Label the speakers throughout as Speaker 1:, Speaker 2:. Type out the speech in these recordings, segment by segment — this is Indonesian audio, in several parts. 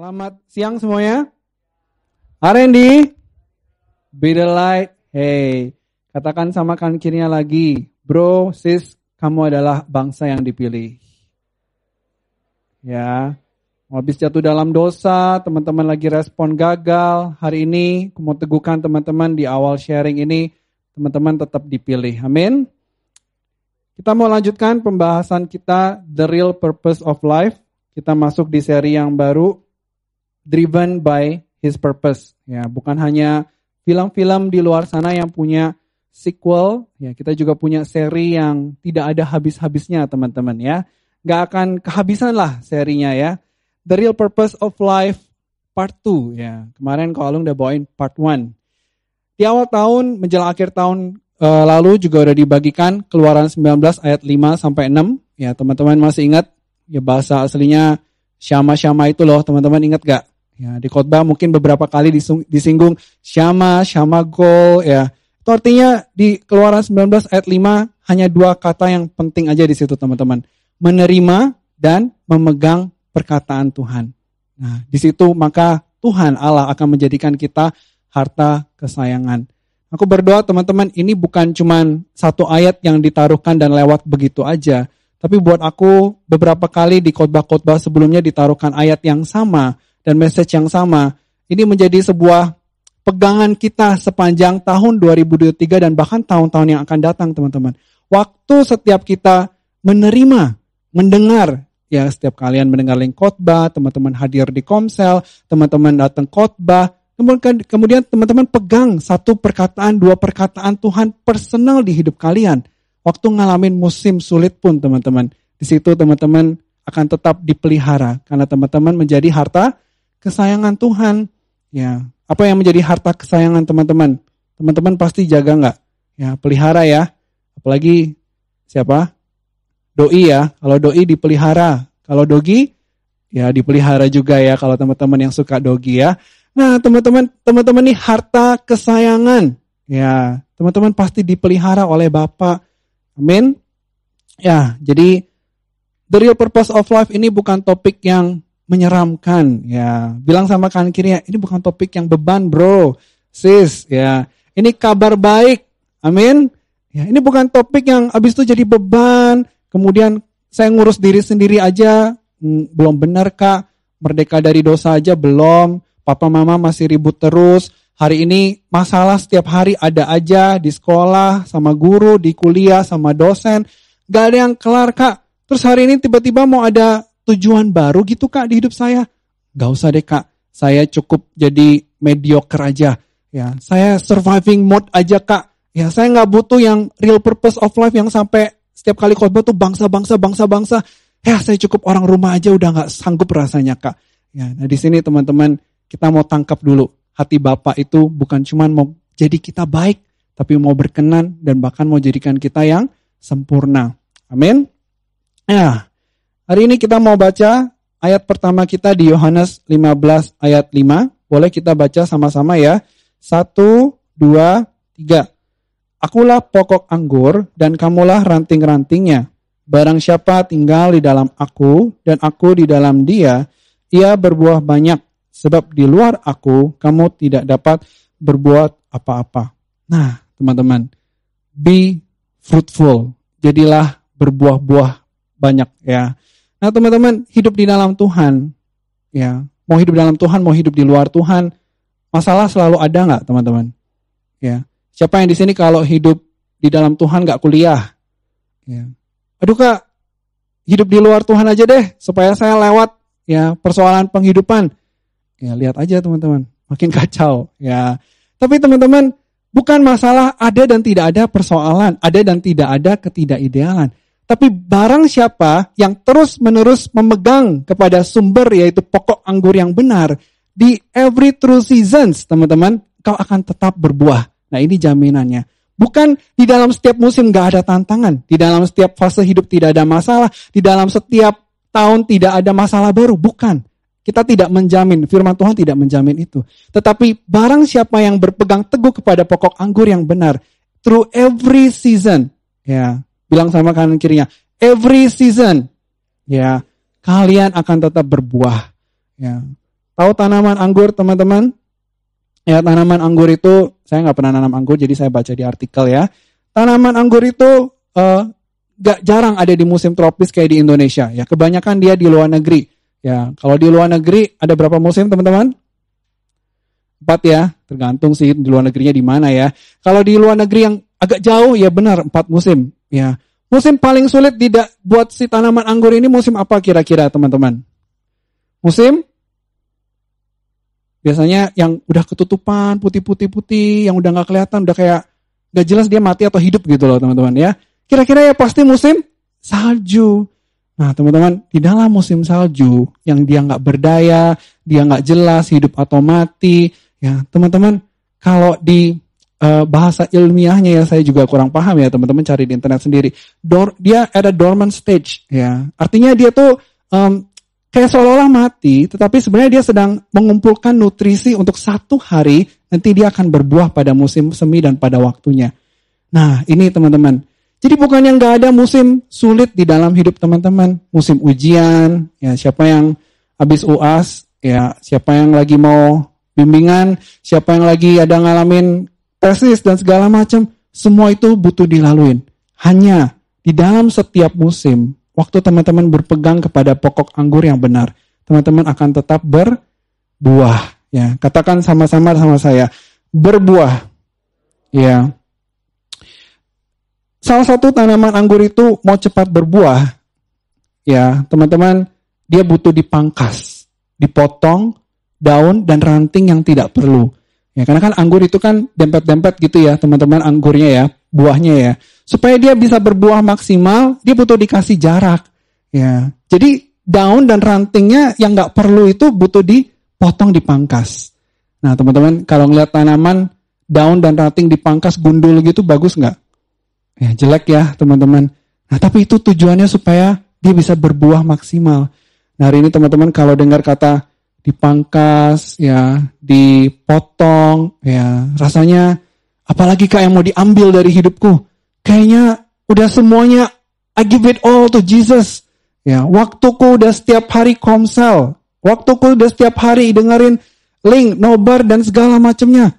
Speaker 1: Selamat siang semuanya. Arendi, be the light. Hey, katakan sama kan kirinya lagi, bro, sis, kamu adalah bangsa yang dipilih. Ya, habis jatuh dalam dosa, teman-teman lagi respon gagal. Hari ini, aku mau teguhkan teman-teman di awal sharing ini, teman-teman tetap dipilih. Amin. Kita mau lanjutkan pembahasan kita The Real Purpose of Life. Kita masuk di seri yang baru Driven by His Purpose. Ya, bukan hanya film-film di luar sana yang punya sequel, ya kita juga punya seri yang tidak ada habis-habisnya teman-teman ya. Gak akan kehabisan lah serinya ya. The Real Purpose of Life Part 2 ya. Kemarin kalau udah bawain Part 1. Di awal tahun menjelang akhir tahun uh, lalu juga udah dibagikan keluaran 19 ayat 5 sampai 6. Ya, teman-teman masih ingat ya bahasa aslinya syama-syama itu loh, teman-teman ingat gak? Ya, di khotbah mungkin beberapa kali disinggung syama, syama gol ya. Itu artinya di keluaran 19 ayat 5 hanya dua kata yang penting aja di situ teman-teman. Menerima dan memegang perkataan Tuhan. Nah, di situ maka Tuhan Allah akan menjadikan kita harta kesayangan. Aku berdoa teman-teman ini bukan cuma satu ayat yang ditaruhkan dan lewat begitu aja. Tapi buat aku beberapa kali di khotbah-khotbah sebelumnya ditaruhkan ayat yang sama dan message yang sama. Ini menjadi sebuah pegangan kita sepanjang tahun 2023 dan bahkan tahun-tahun yang akan datang teman-teman. Waktu setiap kita menerima, mendengar, ya setiap kalian mendengar link khotbah, teman-teman hadir di komsel, teman-teman datang khotbah, Kemudian teman-teman pegang satu perkataan, dua perkataan Tuhan personal di hidup kalian. Waktu ngalamin musim sulit pun teman-teman. Di situ teman-teman akan tetap dipelihara. Karena teman-teman menjadi harta kesayangan Tuhan. Ya, apa yang menjadi harta kesayangan teman-teman? Teman-teman pasti jaga nggak? Ya, pelihara ya. Apalagi siapa? Doi ya. Kalau doi dipelihara. Kalau dogi, ya dipelihara juga ya. Kalau teman-teman yang suka dogi ya. Nah, teman-teman, teman-teman ini harta kesayangan. Ya, teman-teman pasti dipelihara oleh Bapak. Amin. Ya, jadi the real purpose of life ini bukan topik yang menyeramkan. Ya, bilang sama kanan kiri ini bukan topik yang beban, bro. Sis, ya. Ini kabar baik. Amin. Ya, ini bukan topik yang habis itu jadi beban. Kemudian saya ngurus diri sendiri aja, hmm, belum benar kak. Merdeka dari dosa aja belum papa mama masih ribut terus. Hari ini masalah setiap hari ada aja di sekolah, sama guru, di kuliah, sama dosen. Gak ada yang kelar kak. Terus hari ini tiba-tiba mau ada tujuan baru gitu kak di hidup saya. Gak usah deh kak, saya cukup jadi mediocre aja. Ya, saya surviving mode aja kak. Ya, saya nggak butuh yang real purpose of life yang sampai setiap kali khotbah tuh bangsa, bangsa, bangsa, bangsa. Ya, saya cukup orang rumah aja udah nggak sanggup rasanya kak. Ya, nah di sini teman-teman kita mau tangkap dulu. Hati Bapak itu bukan cuma mau jadi kita baik, tapi mau berkenan dan bahkan mau jadikan kita yang sempurna. Amin. Ya, hari ini kita mau baca ayat pertama kita di Yohanes 15 ayat 5. Boleh kita baca sama-sama ya. Satu, dua, tiga. Akulah pokok anggur dan kamulah ranting-rantingnya. Barang siapa tinggal di dalam aku dan aku di dalam dia, ia berbuah banyak Sebab di luar aku, kamu tidak dapat berbuat apa-apa. Nah, teman-teman, be fruitful. Jadilah berbuah-buah banyak ya. Nah, teman-teman, hidup di dalam Tuhan, ya, mau hidup dalam Tuhan, mau hidup di luar Tuhan, masalah selalu ada nggak, teman-teman? Ya, siapa yang di sini kalau hidup di dalam Tuhan nggak kuliah? Ya. Aduh kak, hidup di luar Tuhan aja deh, supaya saya lewat ya persoalan penghidupan. Ya lihat aja teman-teman, makin kacau ya. Tapi teman-teman, bukan masalah ada dan tidak ada persoalan, ada dan tidak ada ketidakidealan. Tapi barang siapa yang terus-menerus memegang kepada sumber yaitu pokok anggur yang benar, di every true seasons, teman-teman, kau akan tetap berbuah. Nah ini jaminannya. Bukan di dalam setiap musim gak ada tantangan, di dalam setiap fase hidup tidak ada masalah, di dalam setiap tahun tidak ada masalah baru, bukan. Kita tidak menjamin, firman Tuhan tidak menjamin itu. Tetapi barang siapa yang berpegang teguh kepada pokok anggur yang benar, through every season, ya, bilang sama kanan kirinya, every season, ya, kalian akan tetap berbuah. Ya. Tahu tanaman anggur teman-teman? Ya tanaman anggur itu saya nggak pernah nanam anggur jadi saya baca di artikel ya. Tanaman anggur itu uh, gak jarang ada di musim tropis kayak di Indonesia ya. Kebanyakan dia di luar negeri. Ya, kalau di luar negeri ada berapa musim teman-teman? Empat ya, tergantung sih di luar negerinya di mana ya. Kalau di luar negeri yang agak jauh ya benar empat musim. Ya, musim paling sulit tidak buat si tanaman anggur ini musim apa kira-kira teman-teman? Musim biasanya yang udah ketutupan putih-putih-putih, yang udah nggak kelihatan, udah kayak gak jelas dia mati atau hidup gitu loh teman-teman ya. Kira-kira ya pasti musim salju. Nah teman-teman, di dalam musim salju yang dia nggak berdaya, dia nggak jelas hidup atau mati, ya teman-teman kalau di uh, bahasa ilmiahnya ya saya juga kurang paham ya teman-teman cari di internet sendiri. Dor, dia ada dormant stage ya, artinya dia tuh um, kayak seolah-olah mati, tetapi sebenarnya dia sedang mengumpulkan nutrisi untuk satu hari, nanti dia akan berbuah pada musim semi dan pada waktunya. Nah ini teman-teman, jadi bukan yang gak ada musim sulit di dalam hidup teman-teman. Musim ujian, ya siapa yang habis UAS, ya siapa yang lagi mau bimbingan, siapa yang lagi ada ngalamin tesis dan segala macam, semua itu butuh dilaluin. Hanya di dalam setiap musim, waktu teman-teman berpegang kepada pokok anggur yang benar, teman-teman akan tetap berbuah. Ya, katakan sama-sama sama saya, berbuah. Ya, salah satu tanaman anggur itu mau cepat berbuah, ya teman-teman, dia butuh dipangkas, dipotong daun dan ranting yang tidak perlu. Ya, karena kan anggur itu kan dempet-dempet gitu ya, teman-teman anggurnya ya, buahnya ya. Supaya dia bisa berbuah maksimal, dia butuh dikasih jarak. Ya, jadi daun dan rantingnya yang nggak perlu itu butuh dipotong, dipangkas. Nah, teman-teman, kalau ngeliat tanaman daun dan ranting dipangkas gundul gitu bagus nggak? Ya, jelek ya teman-teman. Nah, tapi itu tujuannya supaya dia bisa berbuah maksimal. Nah, hari ini teman-teman kalau dengar kata dipangkas, ya, dipotong, ya, rasanya apalagi kak yang mau diambil dari hidupku. Kayaknya udah semuanya I give it all to Jesus. Ya, waktuku udah setiap hari komsel. Waktuku udah setiap hari dengerin link, nobar dan segala macamnya.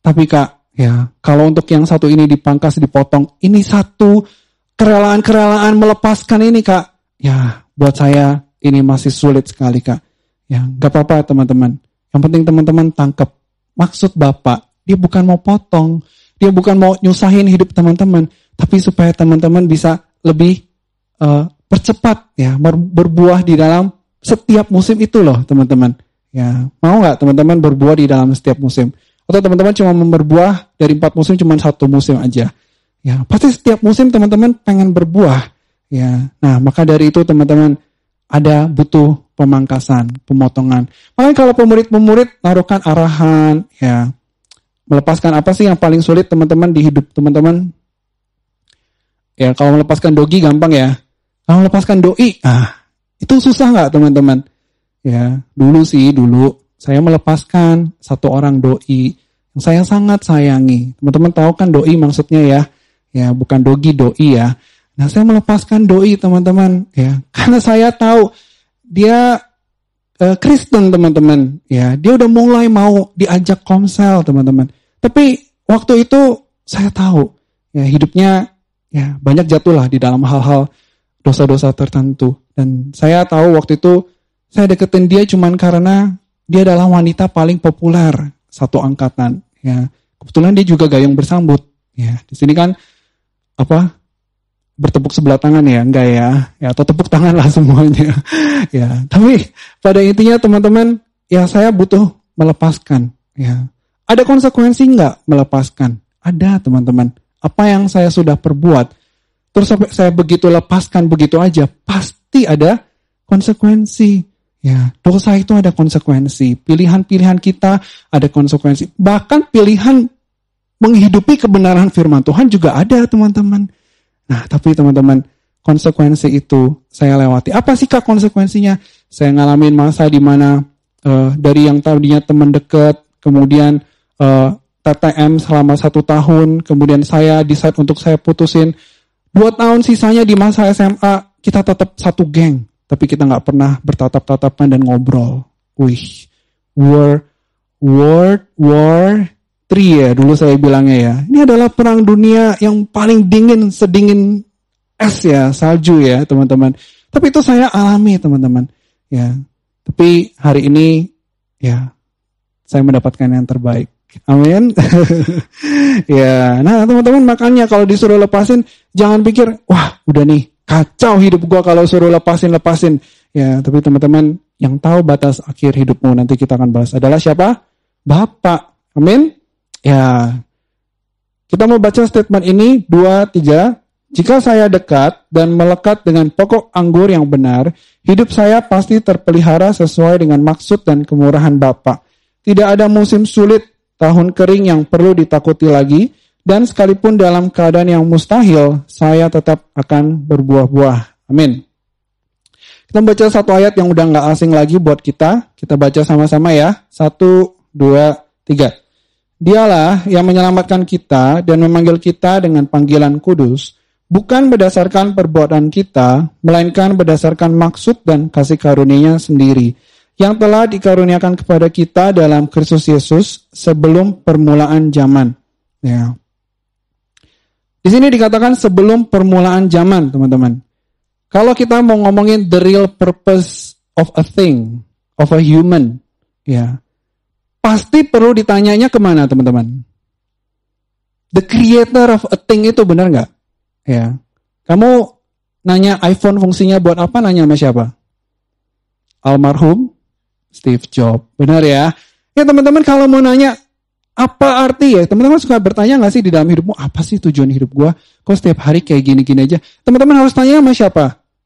Speaker 1: Tapi kak, Ya, kalau untuk yang satu ini dipangkas, dipotong, ini satu kerelaan-kerelaan melepaskan ini kak. Ya, buat saya ini masih sulit sekali kak. Ya, gak apa-apa teman-teman. Yang penting teman-teman tangkap maksud Bapak. Dia bukan mau potong, dia bukan mau nyusahin hidup teman-teman, tapi supaya teman-teman bisa lebih uh, percepat ya berbuah di dalam setiap musim itu loh teman-teman. Ya, mau nggak teman-teman berbuah di dalam setiap musim? Atau teman-teman cuma berbuah dari empat musim cuma satu musim aja. Ya, pasti setiap musim teman-teman pengen berbuah. Ya, nah maka dari itu teman-teman ada butuh pemangkasan, pemotongan. Makanya kalau pemurid-pemurid naruhkan arahan, ya melepaskan apa sih yang paling sulit teman-teman di hidup teman-teman? Ya kalau melepaskan dogi gampang ya. Kalau melepaskan doi, ah itu susah nggak teman-teman? Ya dulu sih dulu saya melepaskan satu orang doi yang saya sangat sayangi. Teman-teman tahu kan doi maksudnya ya, ya bukan dogi doi ya. Nah saya melepaskan doi teman-teman ya, karena saya tahu dia uh, Kristen teman-teman ya, dia udah mulai mau diajak komsel teman-teman. Tapi waktu itu saya tahu ya hidupnya ya banyak jatuh lah di dalam hal-hal dosa-dosa tertentu dan saya tahu waktu itu saya deketin dia cuman karena dia adalah wanita paling populer satu angkatan. Ya, kebetulan dia juga gayung bersambut. Ya, di sini kan apa bertepuk sebelah tangan ya, enggak ya, ya atau tepuk tangan lah semuanya. ya, tapi pada intinya teman-teman, ya saya butuh melepaskan. Ya, ada konsekuensi enggak melepaskan? Ada teman-teman. Apa yang saya sudah perbuat, terus saya begitu lepaskan begitu aja, pasti ada konsekuensi. Ya, dosa itu ada konsekuensi. Pilihan-pilihan kita ada konsekuensi. Bahkan pilihan menghidupi kebenaran firman Tuhan juga ada, teman-teman. Nah, tapi teman-teman, konsekuensi itu saya lewati. Apa sih kak konsekuensinya? Saya ngalamin masa di mana uh, dari yang tadinya teman dekat, kemudian uh, eh, TTM selama satu tahun, kemudian saya decide untuk saya putusin. Dua tahun sisanya di masa SMA, kita tetap satu geng tapi kita nggak pernah bertatap-tatapan dan ngobrol. Wih, World World War 3 ya dulu saya bilangnya ya. Ini adalah perang dunia yang paling dingin sedingin es ya, salju ya teman-teman. Tapi itu saya alami teman-teman. Ya. Tapi hari ini ya saya mendapatkan yang terbaik. Amin. ya, nah teman-teman makanya kalau disuruh lepasin jangan pikir, wah udah nih kacau hidup gua kalau suruh lepasin lepasin. Ya, tapi teman-teman yang tahu batas akhir hidupmu nanti kita akan bahas adalah siapa? Bapak. Amin. Ya, kita mau baca statement ini dua tiga. Jika saya dekat dan melekat dengan pokok anggur yang benar, hidup saya pasti terpelihara sesuai dengan maksud dan kemurahan Bapak. Tidak ada musim sulit, tahun kering yang perlu ditakuti lagi, dan sekalipun dalam keadaan yang mustahil, saya tetap akan berbuah-buah. Amin. Kita baca satu ayat yang udah nggak asing lagi buat kita. Kita baca sama-sama ya. Satu, dua, tiga. Dialah yang menyelamatkan kita dan memanggil kita dengan panggilan kudus, bukan berdasarkan perbuatan kita, melainkan berdasarkan maksud dan kasih karunia sendiri, yang telah dikaruniakan kepada kita dalam Kristus Yesus sebelum permulaan zaman. Ya. Di sini dikatakan sebelum permulaan zaman, teman-teman. Kalau kita mau ngomongin the real purpose of a thing, of a human, ya, pasti perlu ditanyanya ke mana, teman-teman? The creator of a thing itu benar nggak? Ya. Kamu nanya iPhone fungsinya buat apa? Nanya sama siapa? Almarhum Steve Jobs. Benar ya? Ya teman-teman kalau mau nanya apa arti ya? Teman-teman suka bertanya nggak sih di dalam hidupmu apa sih tujuan hidup gua? Kok setiap hari kayak gini-gini aja? Teman-teman harus tanya sama siapa?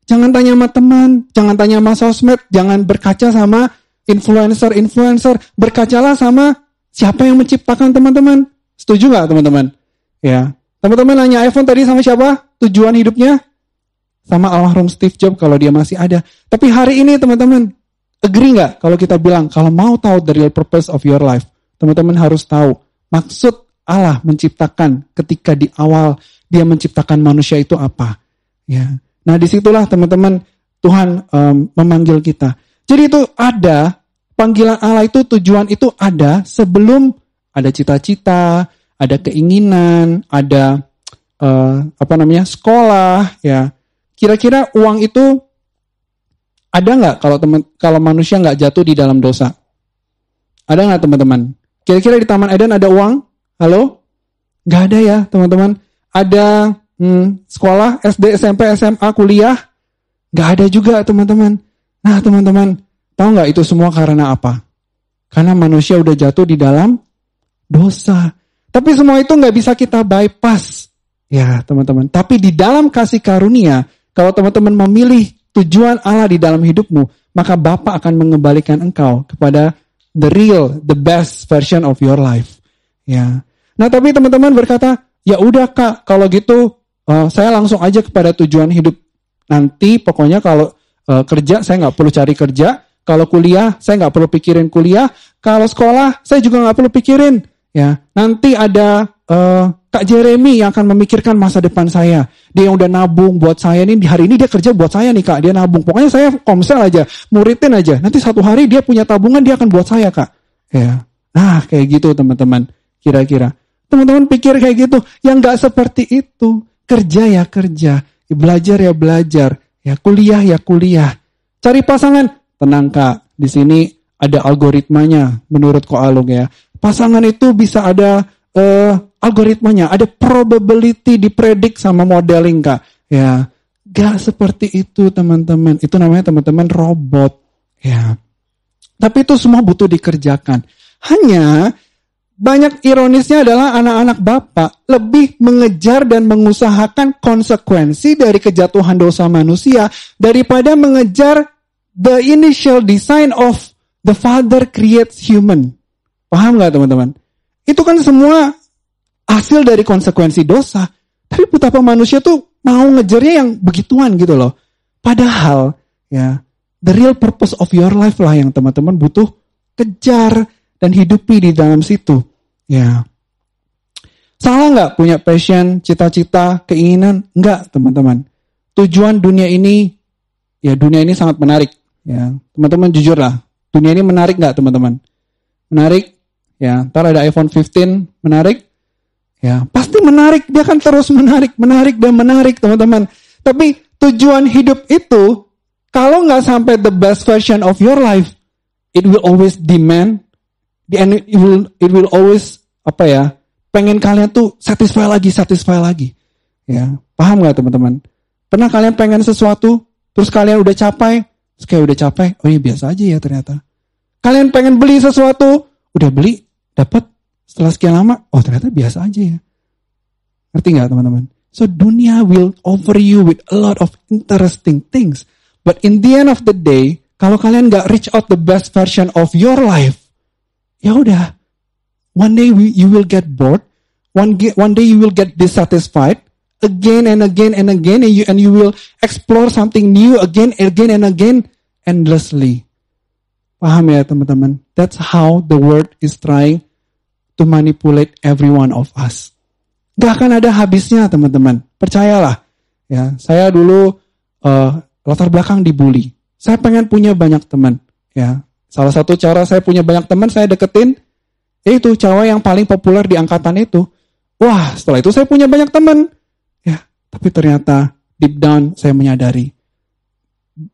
Speaker 1: Jangan tanya sama teman, jangan tanya sama sosmed, jangan berkaca sama influencer-influencer. Berkacalah sama siapa yang menciptakan teman-teman. Setuju nggak teman-teman? Ya, Teman-teman nanya iPhone tadi sama siapa? Tujuan hidupnya? Sama almarhum Steve Jobs kalau dia masih ada. Tapi hari ini teman-teman, agree nggak kalau kita bilang kalau mau tahu the real purpose of your life, teman-teman harus tahu maksud Allah menciptakan ketika di awal dia menciptakan manusia itu apa. Ya. Nah di situlah teman-teman Tuhan um, memanggil kita. Jadi itu ada panggilan Allah itu tujuan itu ada sebelum ada cita-cita, ada keinginan, ada uh, apa namanya sekolah, ya. Kira-kira uang itu ada nggak kalau teman kalau manusia nggak jatuh di dalam dosa? Ada nggak teman-teman? Kira-kira di Taman Eden ada uang? Halo? Nggak ada ya teman-teman. Ada hmm, sekolah SD, SMP, SMA, kuliah? Nggak ada juga teman-teman. Nah teman-teman, tahu nggak itu semua karena apa? Karena manusia udah jatuh di dalam dosa. Tapi semua itu nggak bisa kita bypass. Ya teman-teman. Tapi di dalam kasih karunia, kalau teman-teman memilih tujuan Allah di dalam hidupmu, maka Bapak akan mengembalikan engkau kepada the real, the best version of your life. Ya. Nah tapi teman-teman berkata, ya udah kak, kalau gitu uh, saya langsung aja kepada tujuan hidup. Nanti pokoknya kalau uh, kerja saya nggak perlu cari kerja, kalau kuliah saya nggak perlu pikirin kuliah, kalau sekolah saya juga nggak perlu pikirin. Ya, nanti ada uh, Kak Jeremy yang akan memikirkan masa depan saya. Dia yang udah nabung buat saya nih, hari ini dia kerja buat saya nih Kak, dia nabung. Pokoknya saya komsel aja, muridin aja. Nanti satu hari dia punya tabungan, dia akan buat saya Kak. Ya, nah kayak gitu teman-teman, kira-kira. Teman-teman pikir kayak gitu, yang gak seperti itu. Kerja ya kerja, belajar ya belajar, ya kuliah ya kuliah. Cari pasangan, tenang Kak, di sini ada algoritmanya menurut Ko Alung ya pasangan itu bisa ada uh, algoritmanya, ada probability dipredik sama modeling kak. Ya, gak seperti itu teman-teman. Itu namanya teman-teman robot. Ya, tapi itu semua butuh dikerjakan. Hanya banyak ironisnya adalah anak-anak bapak lebih mengejar dan mengusahakan konsekuensi dari kejatuhan dosa manusia daripada mengejar the initial design of the father creates human. Paham nggak teman-teman? Itu kan semua hasil dari konsekuensi dosa. Tapi betapa manusia tuh mau ngejarnya yang begituan gitu loh. Padahal ya the real purpose of your life lah yang teman-teman butuh kejar dan hidupi di dalam situ. Ya. Salah nggak punya passion, cita-cita, keinginan? Enggak, teman-teman. Tujuan dunia ini, ya dunia ini sangat menarik. Ya, teman-teman jujur lah. Dunia ini menarik nggak, teman-teman? Menarik? Ya, ntar ada iPhone 15, menarik? Ya, pasti menarik. Dia akan terus menarik, menarik dan menarik, teman-teman. Tapi tujuan hidup itu, kalau nggak sampai the best version of your life, it will always demand, and it will, it will always apa ya? Pengen kalian tuh satisfy lagi, satisfy lagi. Ya, paham nggak teman-teman? Pernah kalian pengen sesuatu, terus kalian udah capai, terus kayak udah capai, oh iya biasa aja ya ternyata. Kalian pengen beli sesuatu, udah beli, dapat, setelah sekian lama, oh ternyata biasa aja ya. Ngerti nggak teman-teman? So dunia will offer you with a lot of interesting things. But in the end of the day, kalau kalian nggak reach out the best version of your life, ya udah. One day you will get bored. One, one day you will get dissatisfied again and again and again and you, and you will explore something new again and again and again endlessly. Paham ya teman-teman? That's how the world is trying to manipulate every one of us. Gak akan ada habisnya teman-teman. Percayalah. Ya, saya dulu uh, latar belakang dibully. Saya pengen punya banyak teman. Ya, salah satu cara saya punya banyak teman saya deketin itu cewek yang paling populer di angkatan itu. Wah, setelah itu saya punya banyak teman. Tapi ternyata deep down saya menyadari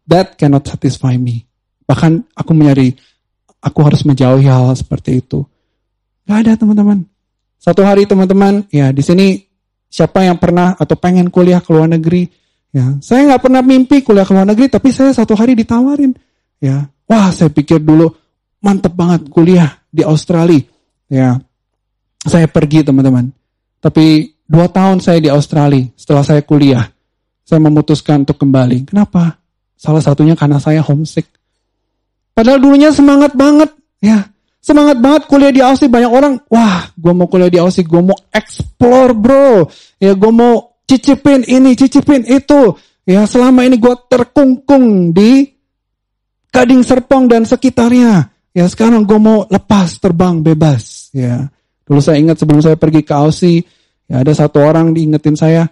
Speaker 1: that cannot satisfy me. Bahkan aku menyadari aku harus menjauhi hal, -hal seperti itu. Gak ada teman-teman. Satu hari teman-teman, ya di sini siapa yang pernah atau pengen kuliah ke luar negeri? Ya, saya nggak pernah mimpi kuliah ke luar negeri, tapi saya satu hari ditawarin. Ya, wah saya pikir dulu mantep banget kuliah di Australia. Ya, saya pergi teman-teman. Tapi dua tahun saya di Australia setelah saya kuliah, saya memutuskan untuk kembali. Kenapa? Salah satunya karena saya homesick. Padahal dulunya semangat banget, ya semangat banget kuliah di Aussie banyak orang wah gue mau kuliah di Aussie gue mau explore bro ya gue mau cicipin ini cicipin itu ya selama ini gue terkungkung di Gading Serpong dan sekitarnya ya sekarang gue mau lepas terbang bebas ya dulu saya ingat sebelum saya pergi ke Aussie ya ada satu orang diingetin saya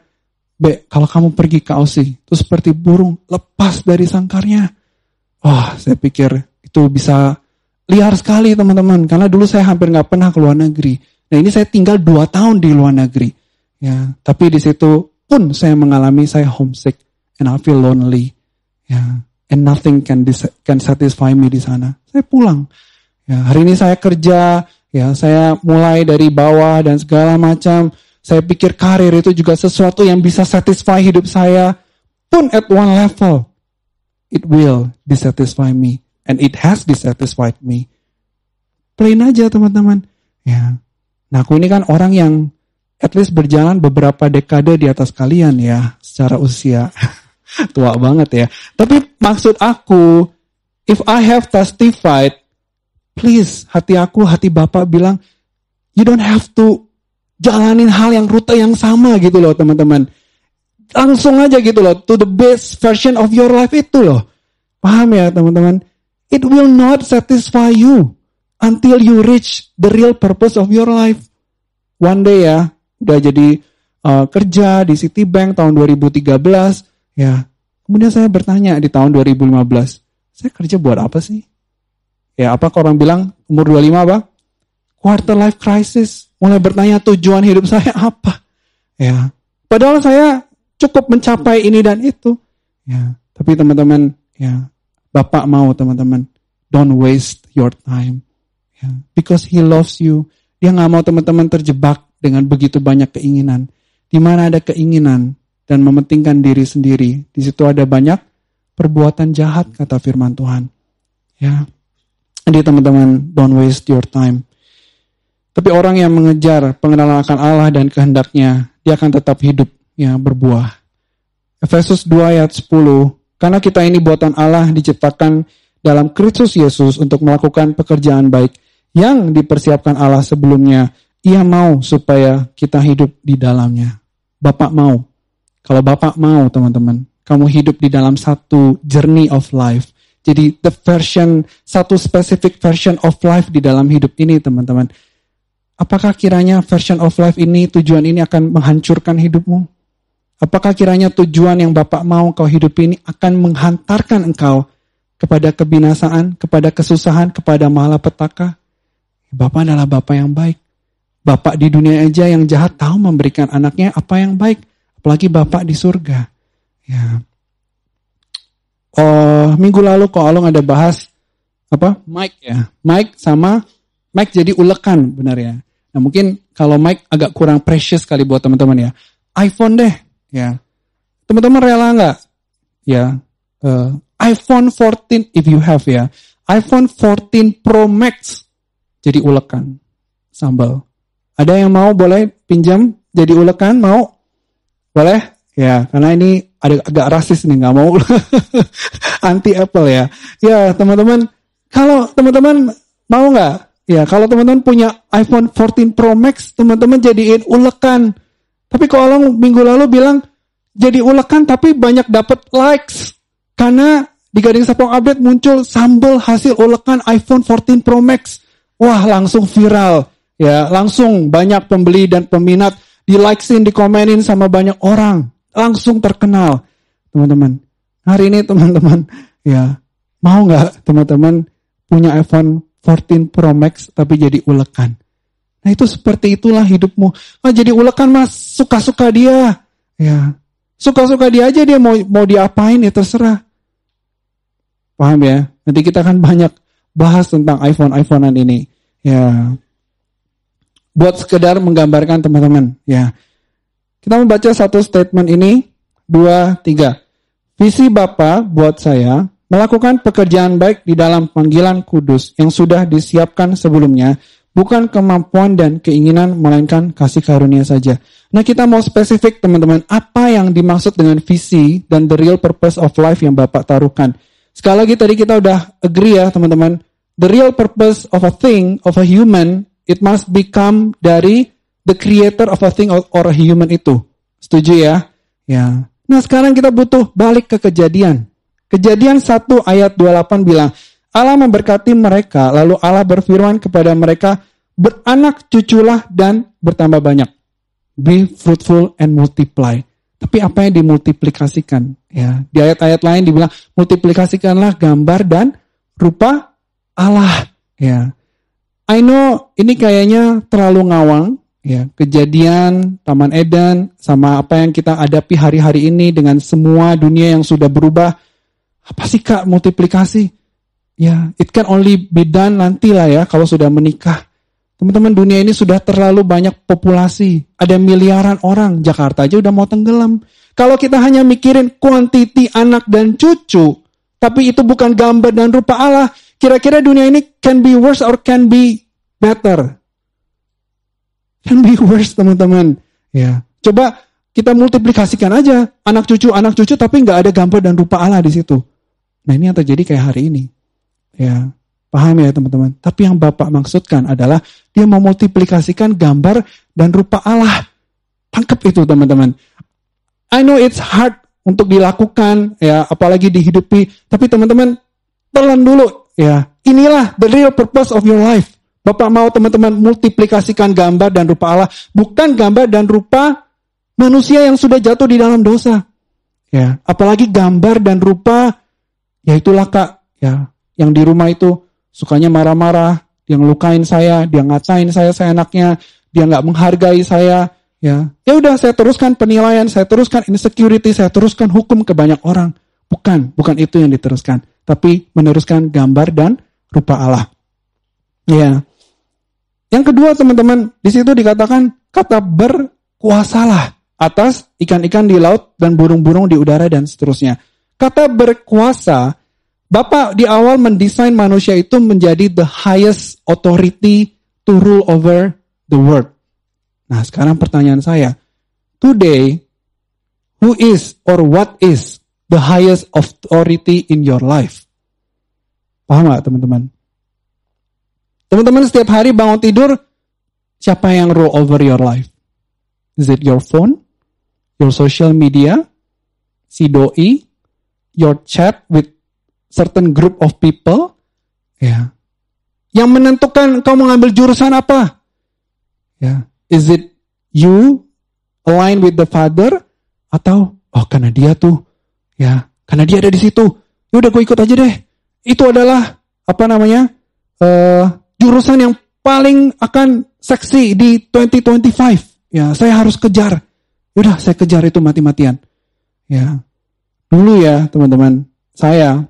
Speaker 1: Be, kalau kamu pergi ke Aussie, itu seperti burung lepas dari sangkarnya. Wah, saya pikir itu bisa liar sekali teman-teman. Karena dulu saya hampir nggak pernah ke luar negeri. Nah ini saya tinggal dua tahun di luar negeri. Ya, tapi di situ pun saya mengalami saya homesick and I feel lonely. Ya, and nothing can can satisfy me di sana. Saya pulang. Ya, hari ini saya kerja. Ya, saya mulai dari bawah dan segala macam. Saya pikir karir itu juga sesuatu yang bisa satisfy hidup saya. Pun at one level, it will dissatisfy me. And it has dissatisfied me. Plain aja teman-teman. Ya. Nah aku ini kan orang yang at least berjalan beberapa dekade di atas kalian ya. Secara usia. Tua banget ya. Tapi maksud aku, if I have testified, please hati aku, hati Bapak bilang, you don't have to jalanin hal yang rute yang sama gitu loh teman-teman. Langsung aja gitu loh, to the best version of your life itu loh. Paham ya teman-teman? It will not satisfy you until you reach the real purpose of your life. One day ya, udah jadi uh, kerja di Citibank tahun 2013, ya. Kemudian saya bertanya di tahun 2015, saya kerja buat apa sih? Ya, apa orang bilang umur 25 apa? Quarter life crisis. Mulai bertanya tujuan hidup saya apa? Ya. Padahal saya cukup mencapai ini dan itu. Ya. Tapi teman-teman, ya, Bapak mau teman-teman, don't waste your time. Ya, because He loves you. Dia nggak mau teman-teman terjebak dengan begitu banyak keinginan. Di mana ada keinginan dan mementingkan diri sendiri, di situ ada banyak perbuatan jahat kata firman Tuhan. Ya. Jadi teman-teman, don't waste your time. Tapi orang yang mengejar pengenalan akan Allah dan kehendaknya, dia akan tetap hidup, ya, berbuah. Efesus 2 ayat 10, karena kita ini buatan Allah diciptakan dalam Kristus Yesus untuk melakukan pekerjaan baik yang dipersiapkan Allah sebelumnya. Ia mau supaya kita hidup di dalamnya. Bapak mau. Kalau Bapak mau, teman-teman, kamu hidup di dalam satu journey of life. Jadi the version, satu specific version of life di dalam hidup ini, teman-teman. Apakah kiranya version of life ini, tujuan ini akan menghancurkan hidupmu? Apakah kiranya tujuan yang Bapak mau kau hidup ini akan menghantarkan engkau kepada kebinasaan, kepada kesusahan, kepada malapetaka? Bapak adalah Bapak yang baik. Bapak di dunia aja yang jahat tahu memberikan anaknya apa yang baik. Apalagi Bapak di surga. Ya. Oh, minggu lalu kok Along ada bahas apa? Mike ya. Mike sama Mike jadi ulekan benar ya. Nah mungkin kalau Mike agak kurang precious kali buat teman-teman ya. iPhone deh ya. Teman-teman rela nggak? Ya. Uh, iPhone 14 if you have ya. iPhone 14 Pro Max jadi ulekan sambal. Ada yang mau boleh pinjam jadi ulekan mau? Boleh? Ya, karena ini ada agak rasis nih, nggak mau anti Apple ya. Ya, teman-teman, kalau teman-teman mau nggak? Ya, kalau teman-teman punya iPhone 14 Pro Max, teman-teman jadiin ulekan. Tapi kalau minggu lalu bilang jadi ulekan tapi banyak dapat likes karena di Gading Sapong Update muncul sambal hasil ulekan iPhone 14 Pro Max. Wah, langsung viral. Ya, langsung banyak pembeli dan peminat di likesin, dikomenin sama banyak orang langsung terkenal. Teman-teman, hari ini teman-teman, ya mau nggak teman-teman punya iPhone 14 Pro Max tapi jadi ulekan? Nah itu seperti itulah hidupmu. Nah, jadi ulekan mas suka-suka dia, ya suka-suka dia aja dia mau mau diapain ya terserah. Paham ya? Nanti kita akan banyak bahas tentang iPhone iPhonean ini. Ya, buat sekedar menggambarkan teman-teman. Ya, kita membaca satu statement ini, dua, tiga. Visi Bapa buat saya melakukan pekerjaan baik di dalam panggilan kudus yang sudah disiapkan sebelumnya, bukan kemampuan dan keinginan, melainkan kasih karunia saja. Nah kita mau spesifik teman-teman, apa yang dimaksud dengan visi dan the real purpose of life yang Bapak taruhkan. Sekali lagi tadi kita udah agree ya teman-teman, the real purpose of a thing, of a human, it must become dari the creator of a thing or a human itu. Setuju ya? Ya. Nah sekarang kita butuh balik ke kejadian. Kejadian 1 ayat 28 bilang, Allah memberkati mereka, lalu Allah berfirman kepada mereka, beranak cuculah dan bertambah banyak. Be fruitful and multiply. Tapi apa yang dimultiplikasikan? Ya, di ayat-ayat lain dibilang multiplikasikanlah gambar dan rupa Allah. Ya, I know ini kayaknya terlalu ngawang, ya kejadian Taman Eden sama apa yang kita hadapi hari-hari ini dengan semua dunia yang sudah berubah apa sih kak multiplikasi? Ya it can only be done nanti lah ya kalau sudah menikah. Teman-teman dunia ini sudah terlalu banyak populasi. Ada miliaran orang. Jakarta aja udah mau tenggelam. Kalau kita hanya mikirin kuantiti anak dan cucu tapi itu bukan gambar dan rupa Allah kira-kira dunia ini can be worse or can be better? Can be worse teman-teman. Ya, coba kita multiplikasikan aja. Anak cucu anak cucu tapi nggak ada gambar dan rupa Allah di situ. Nah ini yang terjadi kayak hari ini. Ya, paham ya teman-teman. Tapi yang Bapak maksudkan adalah dia memultiplikasikan gambar dan rupa Allah. Tangkap itu teman-teman. I know it's hard untuk dilakukan ya apalagi dihidupi tapi teman-teman telan dulu ya inilah the real purpose of your life Bapak mau teman-teman multiplikasikan gambar dan rupa Allah, bukan gambar dan rupa manusia yang sudah jatuh di dalam dosa. Ya, apalagi gambar dan rupa ya itulah Kak, ya, yang di rumah itu sukanya marah-marah, dia ngelukain saya, dia ngatain saya seenaknya, dia nggak menghargai saya, ya. Ya udah saya teruskan penilaian, saya teruskan insecurity, saya teruskan hukum ke banyak orang. Bukan, bukan itu yang diteruskan, tapi meneruskan gambar dan rupa Allah. Ya. Yang kedua teman-teman, di situ dikatakan kata berkuasalah atas ikan-ikan di laut dan burung-burung di udara dan seterusnya. Kata berkuasa, Bapak di awal mendesain manusia itu menjadi the highest authority to rule over the world. Nah sekarang pertanyaan saya, today, who is or what is the highest authority in your life? Paham gak teman-teman? Teman-teman setiap hari bangun tidur, siapa yang rule over your life? Is it your phone? Your social media? Si doi? Your chat with certain group of people? Ya. Yang menentukan kau mengambil jurusan apa? Ya. Is it you align with the father? Atau, oh karena dia tuh, ya, karena dia ada di situ. Ya udah gue ikut aja deh. Itu adalah, apa namanya, uh, jurusan yang paling akan seksi di 2025. Ya, saya harus kejar. Udah, saya kejar itu mati-matian. Ya. Dulu ya, teman-teman, saya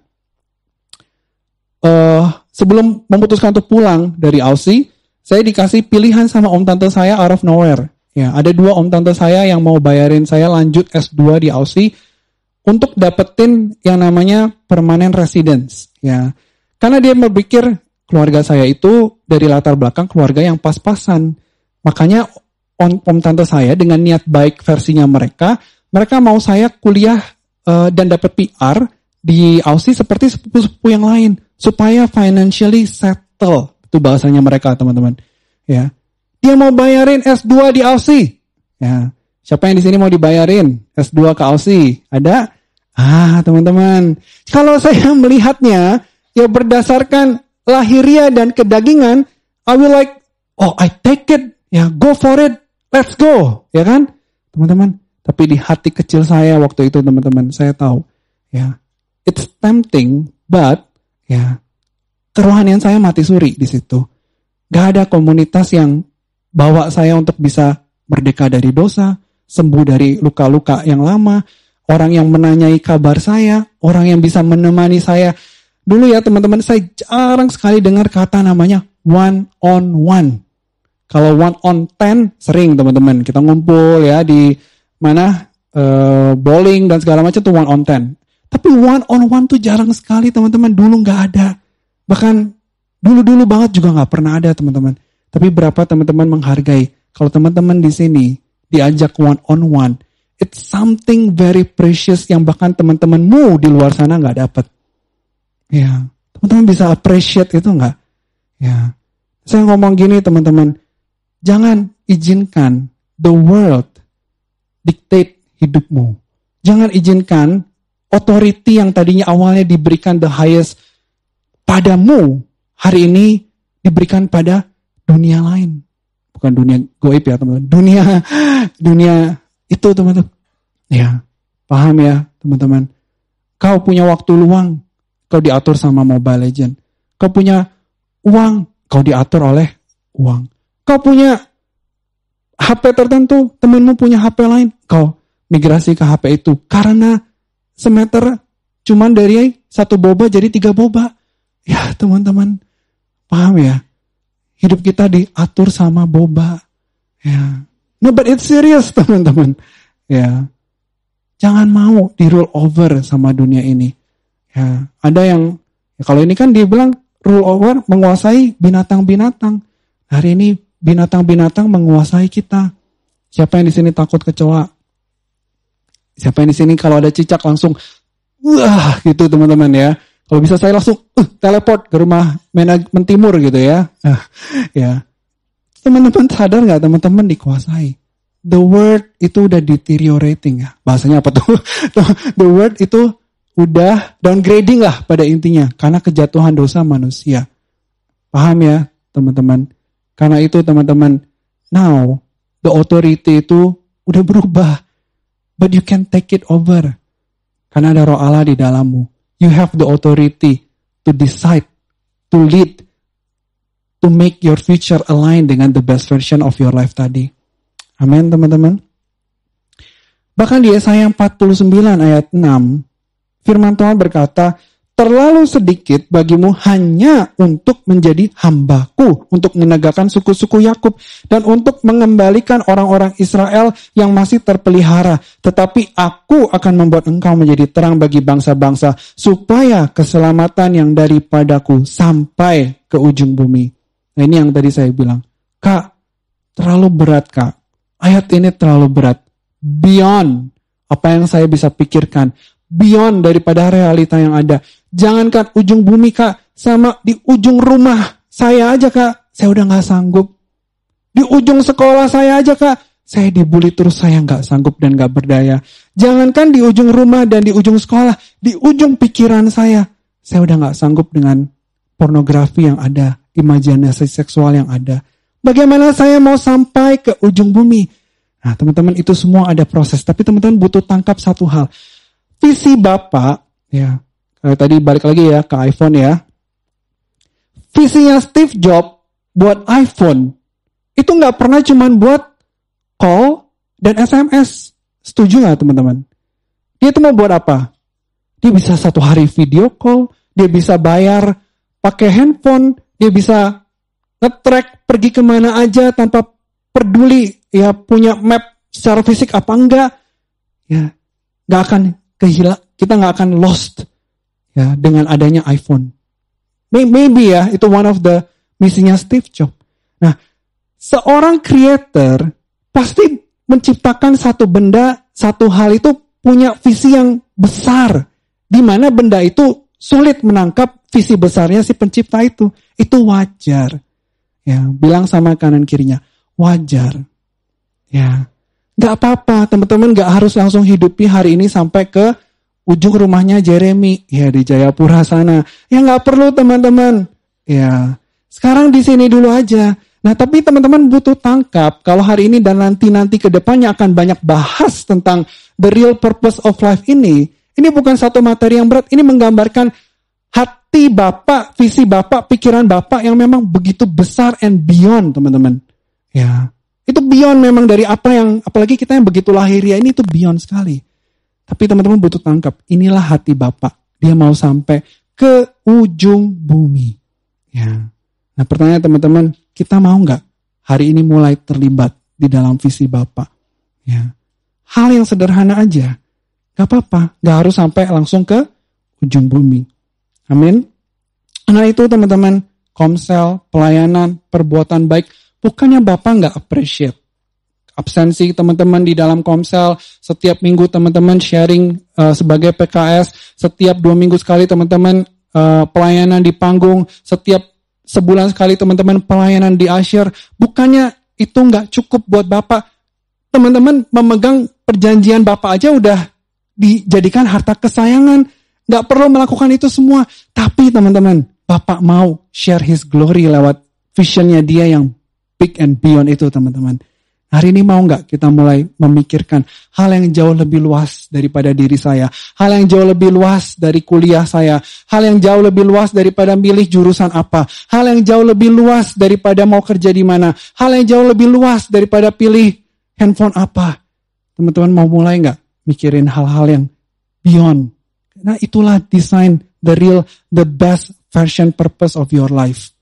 Speaker 1: uh, sebelum memutuskan untuk pulang dari Aussie, saya dikasih pilihan sama om tante saya out of nowhere. Ya, ada dua om tante saya yang mau bayarin saya lanjut S2 di Aussie untuk dapetin yang namanya permanent residence. Ya, karena dia berpikir keluarga saya itu dari latar belakang keluarga yang pas-pasan. Makanya om, om tante saya dengan niat baik versinya mereka, mereka mau saya kuliah uh, dan dapat PR di Aussie seperti sepupu-sepupu yang lain supaya financially settle. Itu bahasanya mereka, teman-teman. Ya. Dia mau bayarin S2 di Aussie. Ya. Siapa yang di sini mau dibayarin S2 ke Aussie? Ada? Ah, teman-teman. Kalau saya melihatnya ya berdasarkan lahiriah dan kedagingan, I will like, oh I take it, ya go for it, let's go, ya kan, teman-teman. Tapi di hati kecil saya waktu itu teman-teman, saya tahu, ya it's tempting, but ya kerohanian saya mati suri di situ. Gak ada komunitas yang bawa saya untuk bisa merdeka dari dosa, sembuh dari luka-luka yang lama, orang yang menanyai kabar saya, orang yang bisa menemani saya Dulu ya teman-teman, saya jarang sekali dengar kata namanya one on one. Kalau one on ten sering teman-teman kita ngumpul ya di mana uh, bowling dan segala macam tuh one on ten. Tapi one on one tuh jarang sekali teman-teman. Dulu nggak ada. Bahkan dulu-dulu banget juga nggak pernah ada teman-teman. Tapi berapa teman-teman menghargai kalau teman-teman di sini diajak one on one, it's something very precious yang bahkan teman-temanmu di luar sana nggak dapat. Ya, teman-teman bisa appreciate itu enggak? Ya, saya ngomong gini teman-teman, jangan izinkan the world dictate hidupmu. Jangan izinkan authority yang tadinya awalnya diberikan the highest padamu, hari ini diberikan pada dunia lain. Bukan dunia goib ya teman-teman, dunia dunia itu teman-teman. Ya, paham ya teman-teman. Kau punya waktu luang, kau diatur sama Mobile Legend. Kau punya uang, kau diatur oleh uang. Kau punya HP tertentu, temanmu punya HP lain, kau migrasi ke HP itu. Karena semeter cuman dari satu boba jadi tiga boba. Ya teman-teman, paham ya? Hidup kita diatur sama boba. Ya. No, but it's serious teman-teman. Ya. Jangan mau di rule over sama dunia ini. Ya, ada yang ya kalau ini kan dia bilang rule over menguasai binatang-binatang. Hari ini binatang-binatang menguasai kita. Siapa yang di sini takut kecoa? Siapa yang di sini kalau ada cicak langsung wah gitu teman-teman ya. Kalau bisa saya langsung uh, teleport ke rumah manajemen timur gitu ya. Ya. Teman-teman sadar nggak teman-teman dikuasai? The word itu udah deteriorating ya. Bahasanya apa tuh? The word itu udah downgrading lah pada intinya karena kejatuhan dosa manusia. Paham ya teman-teman? Karena itu teman-teman, now the authority itu udah berubah. But you can take it over. Karena ada roh Allah di dalammu. You have the authority to decide, to lead, to make your future align dengan the best version of your life tadi. Amin teman-teman. Bahkan di Yesaya 49 ayat 6, Firman Tuhan berkata, terlalu sedikit bagimu hanya untuk menjadi hambaku, untuk menegakkan suku-suku Yakub dan untuk mengembalikan orang-orang Israel yang masih terpelihara. Tetapi aku akan membuat engkau menjadi terang bagi bangsa-bangsa, supaya keselamatan yang daripadaku sampai ke ujung bumi. Nah ini yang tadi saya bilang, Kak, terlalu berat Kak. Ayat ini terlalu berat. Beyond apa yang saya bisa pikirkan beyond daripada realita yang ada. Jangankan ujung bumi kak, sama di ujung rumah saya aja kak, saya udah gak sanggup. Di ujung sekolah saya aja kak, saya dibully terus saya nggak sanggup dan nggak berdaya. Jangankan di ujung rumah dan di ujung sekolah, di ujung pikiran saya, saya udah nggak sanggup dengan pornografi yang ada, imajinasi seksual yang ada. Bagaimana saya mau sampai ke ujung bumi? Nah, teman-teman itu semua ada proses, tapi teman-teman butuh tangkap satu hal visi Bapak, ya, kayak tadi balik lagi ya ke iPhone ya. Visinya Steve Jobs buat iPhone itu nggak pernah cuman buat call dan SMS. Setuju nggak teman-teman? Dia itu mau buat apa? Dia bisa satu hari video call, dia bisa bayar pakai handphone, dia bisa nge-track pergi ke mana aja tanpa peduli ya punya map secara fisik apa enggak. Ya, nggak akan kehilang, kita nggak akan lost ya dengan adanya iPhone. Maybe ya itu one of the misinya Steve Jobs. Nah, seorang creator pasti menciptakan satu benda, satu hal itu punya visi yang besar. Di mana benda itu sulit menangkap visi besarnya si pencipta itu. Itu wajar. Ya, bilang sama kanan kirinya, wajar. Ya, nggak apa-apa, teman-teman nggak harus langsung hidupi hari ini sampai ke ujung rumahnya Jeremy ya di Jayapura sana. Ya nggak perlu teman-teman. Ya sekarang di sini dulu aja. Nah tapi teman-teman butuh tangkap kalau hari ini dan nanti-nanti ke depannya akan banyak bahas tentang the real purpose of life ini. Ini bukan satu materi yang berat, ini menggambarkan hati Bapak, visi Bapak, pikiran Bapak yang memang begitu besar and beyond teman-teman. Ya, itu beyond memang dari apa yang, apalagi kita yang begitu lahiriah ini itu beyond sekali. Tapi teman-teman butuh tangkap, inilah hati Bapak. Dia mau sampai ke ujung bumi. Ya. Nah pertanyaan teman-teman, kita mau nggak hari ini mulai terlibat di dalam visi Bapak? Ya. Hal yang sederhana aja, nggak apa-apa, nggak harus sampai langsung ke ujung bumi. Amin. Nah itu teman-teman, komsel, pelayanan, perbuatan baik, bukannya Bapak nggak appreciate absensi teman-teman di dalam komsel, setiap minggu teman-teman sharing uh, sebagai PKS, setiap dua minggu sekali teman-teman uh, pelayanan di panggung, setiap sebulan sekali teman-teman pelayanan di asyir, bukannya itu nggak cukup buat Bapak. Teman-teman memegang perjanjian Bapak aja udah dijadikan harta kesayangan, nggak perlu melakukan itu semua. Tapi teman-teman, Bapak mau share His glory lewat visionnya dia yang big and beyond itu teman-teman. Hari ini mau nggak kita mulai memikirkan hal yang jauh lebih luas daripada diri saya, hal yang jauh lebih luas dari kuliah saya, hal yang jauh lebih luas daripada milih jurusan apa, hal yang jauh lebih luas daripada mau kerja di mana, hal yang jauh lebih luas daripada pilih handphone apa. Teman-teman mau mulai nggak mikirin hal-hal yang beyond? Nah itulah desain the real, the best version purpose of your life.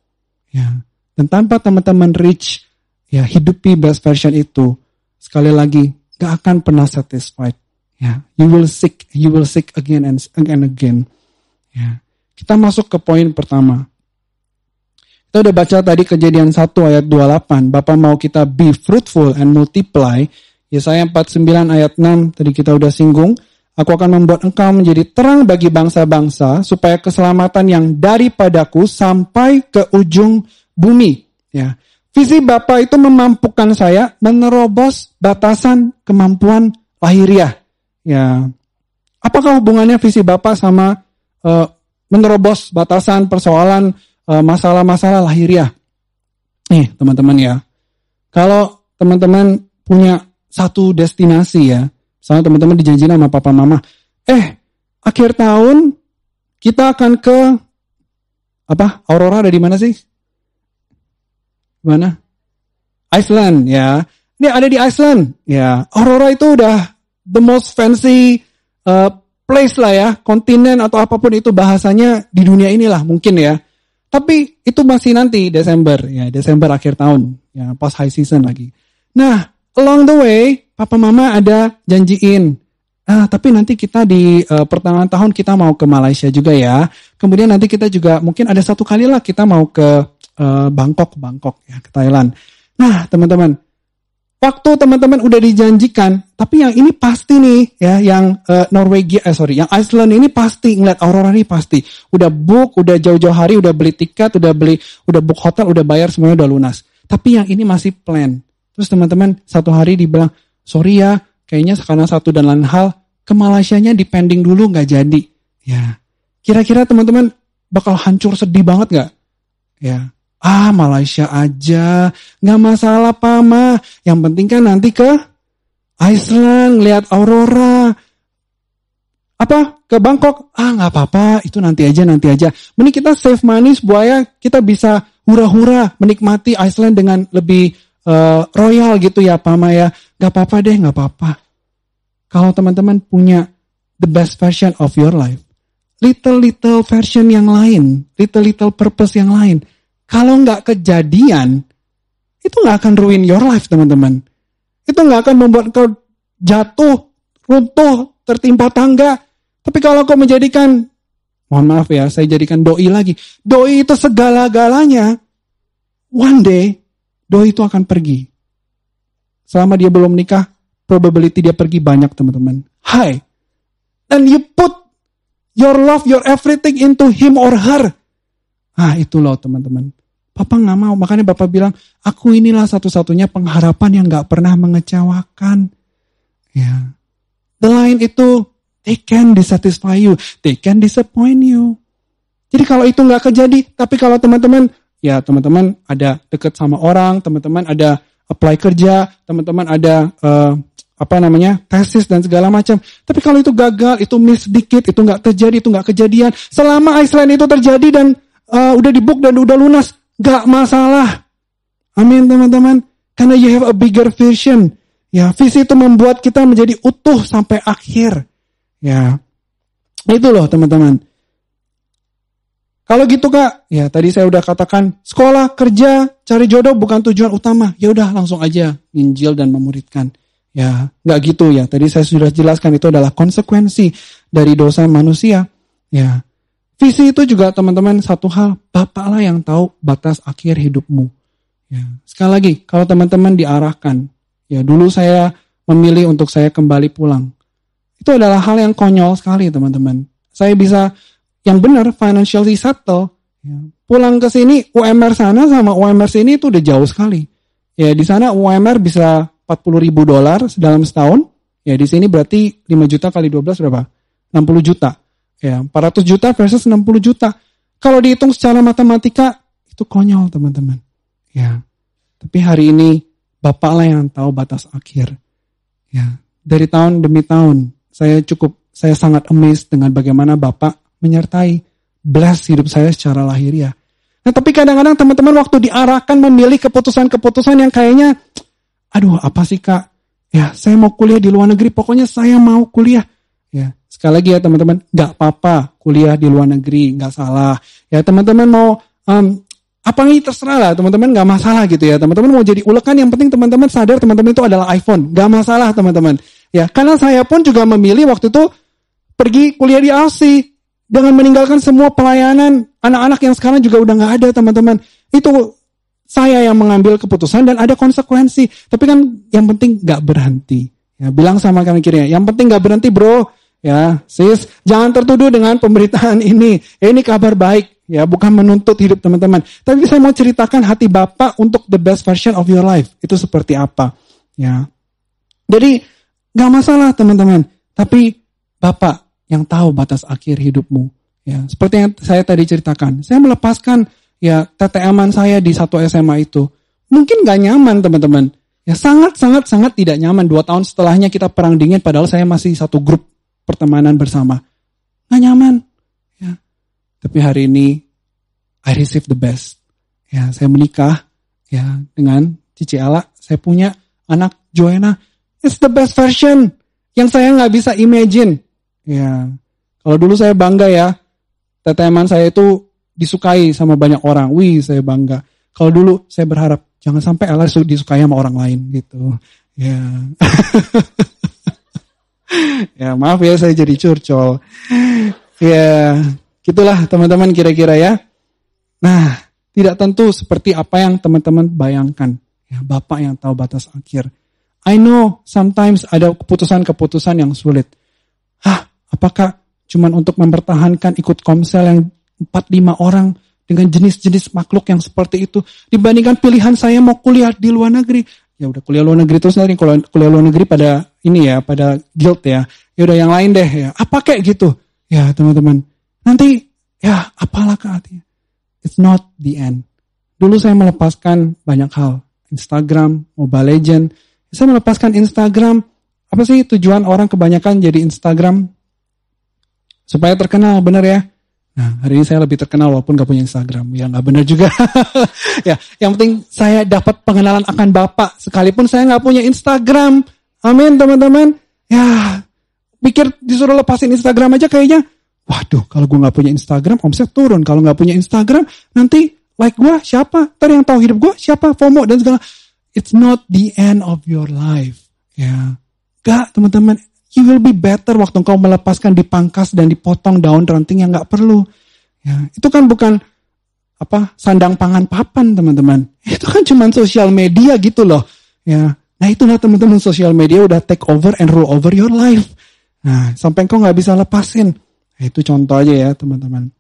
Speaker 1: Ya. Dan tanpa teman-teman reach ya hidupi best version itu. Sekali lagi gak akan pernah satisfied. Ya you will seek you will seek again and again again. Ya kita masuk ke poin pertama. Kita udah baca tadi kejadian 1 ayat 28 Bapak mau kita be fruitful and multiply. Yesaya 49 ayat 6 tadi kita udah singgung. Aku akan membuat engkau menjadi terang bagi bangsa-bangsa supaya keselamatan yang daripadaku sampai ke ujung bumi. Ya, Visi Bapak itu memampukan saya menerobos batasan kemampuan lahiriah. Ya, apakah hubungannya visi Bapak sama uh, menerobos batasan persoalan masalah masalah-masalah lahiriah? Nih, teman-teman ya. Kalau teman-teman punya satu destinasi ya, misalnya teman-teman dijanjikan sama papa mama, eh akhir tahun kita akan ke apa? Aurora ada di mana sih? Mana? Iceland ya. Ini ada di Iceland ya. Aurora itu udah the most fancy uh, place lah ya, kontinen atau apa pun itu bahasanya di dunia inilah mungkin ya. Tapi itu masih nanti Desember ya, Desember akhir tahun ya, pas high season lagi. Nah, along the way papa mama ada janjiin Ah, tapi nanti kita di uh, pertengahan tahun kita mau ke Malaysia juga ya. Kemudian nanti kita juga mungkin ada satu kali lah kita mau ke uh, Bangkok, Bangkok ya ke Thailand. Nah, teman-teman, waktu teman-teman udah dijanjikan, tapi yang ini pasti nih ya, yang uh, Norwegia, eh sorry, yang Iceland ini pasti ngeliat aurora ini pasti. Udah book, udah jauh-jauh hari, udah beli tiket, udah beli, udah book hotel, udah bayar semuanya udah lunas. Tapi yang ini masih plan. Terus teman-teman satu hari dibilang, sorry ya, kayaknya karena satu dan lain hal, ke Malaysianya dipending dulu nggak jadi. Ya, kira-kira teman-teman bakal hancur sedih banget nggak? Ya, Ah Malaysia aja, nggak masalah Pama. Yang penting kan nanti ke Iceland, lihat aurora. Apa? Ke Bangkok? Ah nggak apa-apa, itu nanti aja, nanti aja. Mending kita save money supaya kita bisa hura-hura menikmati Iceland dengan lebih uh, royal gitu ya Pak ya. Gak apa-apa deh, gak apa-apa. Kalau teman-teman punya the best version of your life, little-little version yang lain, little-little purpose yang lain, kalau nggak kejadian, itu nggak akan ruin your life teman-teman. Itu nggak akan membuat kau jatuh, runtuh, tertimpa tangga. Tapi kalau kau menjadikan, mohon maaf ya, saya jadikan doi lagi. Doi itu segala-galanya. One day, doi itu akan pergi. Selama dia belum nikah, probability dia pergi banyak teman-teman. Hai. And you put your love, your everything into him or her. Ah itu loh teman-teman. Papa nggak mau, makanya Bapak bilang, aku inilah satu-satunya pengharapan yang nggak pernah mengecewakan. Ya, The lain itu, they can dissatisfy you, they can disappoint you. Jadi kalau itu nggak kejadi, tapi kalau teman-teman, ya teman-teman ada deket sama orang, teman-teman ada apply kerja, teman-teman ada uh, apa namanya tesis dan segala macam. Tapi kalau itu gagal, itu miss dikit, itu nggak terjadi, itu nggak kejadian. Selama Iceland itu terjadi dan uh, udah dibook dan udah lunas, nggak masalah. Amin teman-teman. Karena you have a bigger vision. Ya, visi itu membuat kita menjadi utuh sampai akhir. Ya, itu loh teman-teman. Kalau gitu kak, ya tadi saya udah katakan sekolah, kerja, cari jodoh bukan tujuan utama. Ya udah langsung aja injil dan memuridkan. Ya, nggak gitu ya. Tadi saya sudah jelaskan itu adalah konsekuensi dari dosa manusia. Ya, visi itu juga teman-teman satu hal, bapaklah yang tahu batas akhir hidupmu. Ya, sekali lagi, kalau teman-teman diarahkan Ya dulu saya memilih untuk saya kembali pulang. Itu adalah hal yang konyol sekali teman-teman. Saya bisa yang benar financially settle. Ya. Pulang ke sini UMR sana sama UMR sini itu udah jauh sekali. Ya di sana UMR bisa 40 ribu dolar dalam setahun. Ya di sini berarti 5 juta kali 12 berapa? 60 juta. Ya 400 juta versus 60 juta. Kalau dihitung secara matematika itu konyol teman-teman. Ya. Tapi hari ini Bapaklah yang tahu batas akhir. Ya, dari tahun demi tahun saya cukup saya sangat amazed dengan bagaimana Bapak menyertai bless hidup saya secara lahiriah. Nah, tapi kadang-kadang teman-teman waktu diarahkan memilih keputusan-keputusan yang kayaknya aduh, apa sih Kak? Ya, saya mau kuliah di luar negeri, pokoknya saya mau kuliah. Sekali lagi ya teman-teman, nggak apa-apa kuliah di luar negeri, nggak salah. Ya, teman-teman mau um, apa ini terserah lah. Teman-teman nggak masalah gitu ya. Teman-teman mau jadi ulekan yang penting teman-teman sadar teman-teman itu adalah iPhone. Nggak masalah teman-teman. Ya karena saya pun juga memilih waktu itu pergi kuliah di Aussie dengan meninggalkan semua pelayanan anak-anak yang sekarang juga udah nggak ada teman-teman. Itu saya yang mengambil keputusan dan ada konsekuensi. Tapi kan yang penting nggak berhenti. Ya bilang sama kami kirinya yang penting nggak berhenti bro ya sis jangan tertuduh dengan pemberitaan ini ini kabar baik Ya, bukan menuntut hidup teman-teman. Tapi saya mau ceritakan hati Bapak untuk the best version of your life. Itu seperti apa. Ya. Jadi, gak masalah teman-teman. Tapi Bapak yang tahu batas akhir hidupmu. Ya, seperti yang saya tadi ceritakan. Saya melepaskan ya TTM-an saya di satu SMA itu. Mungkin gak nyaman teman-teman. Ya sangat sangat sangat tidak nyaman. Dua tahun setelahnya kita perang dingin padahal saya masih satu grup pertemanan bersama. Gak nyaman. Tapi hari ini I receive the best. Ya, saya menikah ya dengan Cici Ala. Saya punya anak Joanna. It's the best version yang saya nggak bisa imagine. Ya, kalau dulu saya bangga ya, teteman saya itu disukai sama banyak orang. Wih, saya bangga. Kalau dulu saya berharap jangan sampai Ella disukai sama orang lain gitu. Ya. ya maaf ya saya jadi curcol. Ya, Gitulah teman-teman kira-kira ya. Nah, tidak tentu seperti apa yang teman-teman bayangkan. Ya, Bapak yang tahu batas akhir. I know sometimes ada keputusan-keputusan yang sulit. Hah, apakah cuma untuk mempertahankan ikut komsel yang 4-5 orang dengan jenis-jenis makhluk yang seperti itu dibandingkan pilihan saya mau kuliah di luar negeri. Ya udah kuliah luar negeri terus nanti kuliah luar negeri pada ini ya, pada guild ya. Ya udah yang lain deh ya. Apa kayak gitu? Ya, teman-teman. Nanti ya apalah ke artinya. It's not the end. Dulu saya melepaskan banyak hal. Instagram, Mobile Legend. Saya melepaskan Instagram. Apa sih tujuan orang kebanyakan jadi Instagram? Supaya terkenal, bener ya? Nah, hari ini saya lebih terkenal walaupun gak punya Instagram. Ya nggak benar juga. ya, yang penting saya dapat pengenalan akan Bapak sekalipun saya nggak punya Instagram. Amin, teman-teman. Ya, pikir disuruh lepasin Instagram aja kayaknya. Waduh, kalau gue nggak punya Instagram, omset turun. Kalau nggak punya Instagram, nanti like gue siapa? Ntar yang tahu hidup gue siapa? FOMO dan segala. It's not the end of your life. Ya, gak teman-teman. You will be better waktu engkau melepaskan dipangkas dan dipotong daun ranting yang nggak perlu. Ya, itu kan bukan apa sandang pangan papan teman-teman. Itu kan cuma sosial media gitu loh. Ya, nah itulah teman-teman sosial media udah take over and rule over your life. Nah, sampai engkau nggak bisa lepasin. Nah, itu contoh aja ya teman-teman.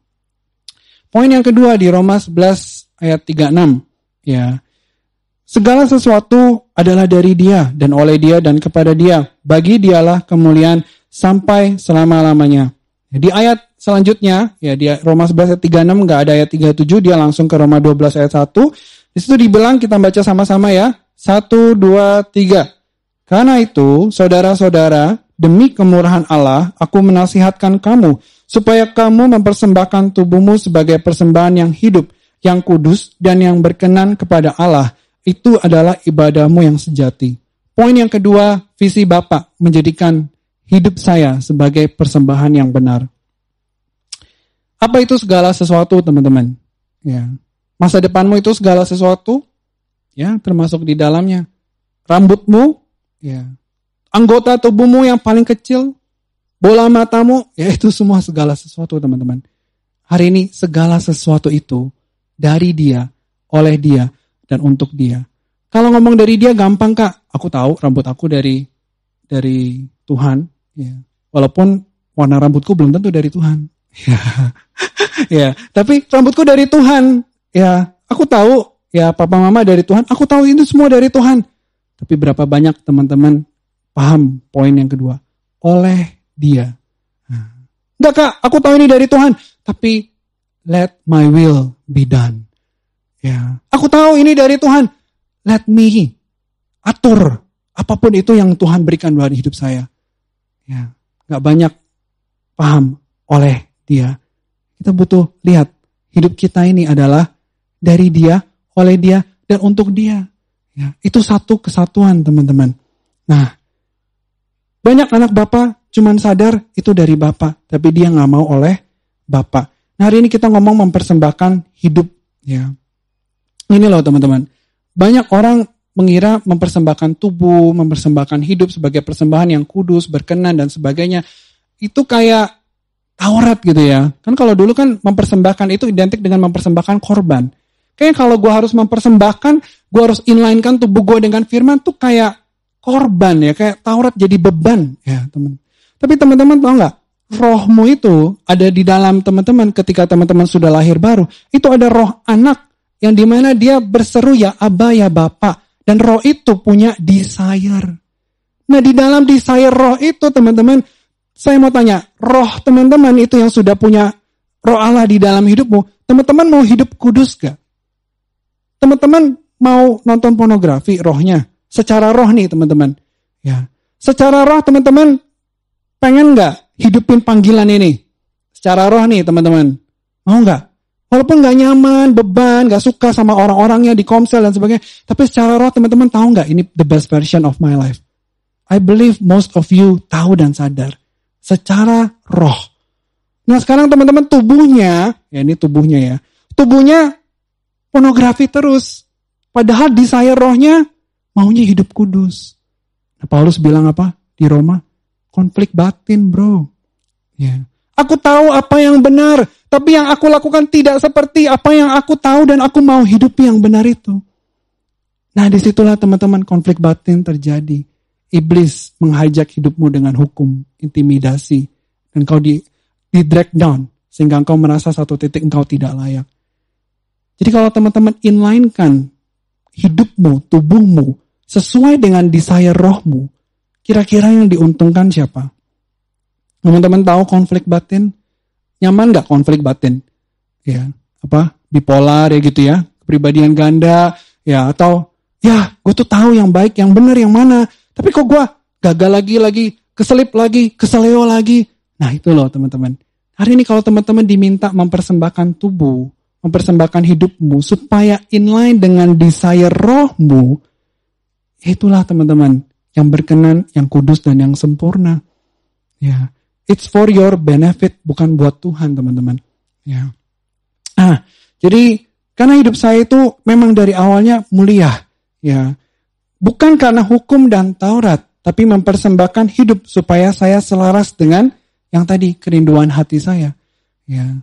Speaker 1: Poin yang kedua di Roma 11 ayat 36. Ya, Segala sesuatu adalah dari dia dan oleh dia dan kepada dia. Bagi dialah kemuliaan sampai selama-lamanya. Di ayat selanjutnya, ya di Roma 11 ayat 36 nggak ada ayat 37, dia langsung ke Roma 12 ayat 1. Di situ dibilang kita baca sama-sama ya. 1, 2, 3. Karena itu, saudara-saudara, demi kemurahan Allah, aku menasihatkan kamu, supaya kamu mempersembahkan tubuhmu sebagai persembahan yang hidup, yang kudus, dan yang berkenan kepada Allah, itu adalah ibadahmu yang sejati. Poin yang kedua, visi Bapak menjadikan hidup saya sebagai persembahan yang benar. Apa itu segala sesuatu, teman-teman? Ya. Masa depanmu itu segala sesuatu, ya, termasuk di dalamnya. Rambutmu, ya. Anggota tubuhmu yang paling kecil, bola matamu, ya itu semua segala sesuatu, teman-teman. Hari ini segala sesuatu itu dari dia, oleh dia, dan untuk dia. Kalau ngomong dari dia gampang kak, aku tahu rambut aku dari dari Tuhan, ya. Walaupun warna rambutku belum tentu dari Tuhan, ya. ya. Tapi rambutku dari Tuhan, ya. Aku tahu, ya papa mama dari Tuhan, aku tahu itu semua dari Tuhan. Tapi berapa banyak teman-teman paham poin yang kedua? Oleh dia. Enggak kak, aku tahu ini dari Tuhan. Tapi let my will be done. Ya, aku tahu ini dari Tuhan. Let me atur apa pun itu yang Tuhan berikan dalam hidup saya. Ya, nggak banyak paham oleh Dia. Kita butuh lihat hidup kita ini adalah dari Dia, oleh Dia, dan untuk Dia. Ya, itu satu kesatuan teman-teman. Nah, banyak anak bapak cuman sadar itu dari bapak, tapi dia nggak mau oleh bapak. Nah hari ini kita ngomong mempersembahkan hidup, ya ini loh teman-teman. Banyak orang mengira mempersembahkan tubuh, mempersembahkan hidup sebagai persembahan yang kudus, berkenan dan sebagainya. Itu kayak Taurat gitu ya. Kan kalau dulu kan mempersembahkan itu identik dengan mempersembahkan korban. Kayak kalau gue harus mempersembahkan, gue harus inlinekan tubuh gue dengan firman tuh kayak korban ya, kayak Taurat jadi beban ya teman. Tapi teman-teman tau nggak? Rohmu itu ada di dalam teman-teman ketika teman-teman sudah lahir baru. Itu ada roh anak yang di mana dia berseru ya Aba ya Bapak. Dan roh itu punya desire. Nah di dalam desire roh itu teman-teman, saya mau tanya, roh teman-teman itu yang sudah punya roh Allah di dalam hidupmu, teman-teman mau hidup kudus gak? Teman-teman mau nonton pornografi rohnya? Secara roh nih teman-teman. Ya, Secara roh teman-teman pengen gak hidupin panggilan ini? Secara roh nih teman-teman. Mau gak? Walaupun gak nyaman, beban, gak suka sama orang-orangnya di komsel dan sebagainya. Tapi secara roh teman-teman tahu gak ini the best version of my life. I believe most of you tahu dan sadar. Secara roh. Nah sekarang teman-teman tubuhnya, ya ini tubuhnya ya. Tubuhnya pornografi terus. Padahal saya rohnya maunya hidup kudus. Nah, Paulus bilang apa di Roma? Konflik batin bro. Ya. Aku tahu apa yang benar, tapi yang aku lakukan tidak seperti apa yang aku tahu dan aku mau hidup yang benar itu. Nah di situlah teman-teman konflik batin terjadi. Iblis menghajak hidupmu dengan hukum, intimidasi. Dan kau di, di drag down. Sehingga engkau merasa satu titik engkau tidak layak. Jadi kalau teman-teman inlinekan hidupmu, tubuhmu, sesuai dengan desire rohmu, kira-kira yang diuntungkan siapa? Teman-teman tahu konflik batin? Nyaman nggak konflik batin? Ya, apa bipolar ya gitu ya, kepribadian ganda, ya atau ya gue tuh tahu yang baik, yang benar, yang mana, tapi kok gue gagal lagi lagi, keselip lagi, keseleo lagi. Nah itu loh teman-teman. Hari ini kalau teman-teman diminta mempersembahkan tubuh, mempersembahkan hidupmu supaya inline dengan desire rohmu, itulah teman-teman yang berkenan, yang kudus dan yang sempurna. Ya, it's for your benefit, bukan buat Tuhan, teman-teman. Ya. Ah, jadi karena hidup saya itu memang dari awalnya mulia, ya. Bukan karena hukum dan Taurat, tapi mempersembahkan hidup supaya saya selaras dengan yang tadi kerinduan hati saya. Ya,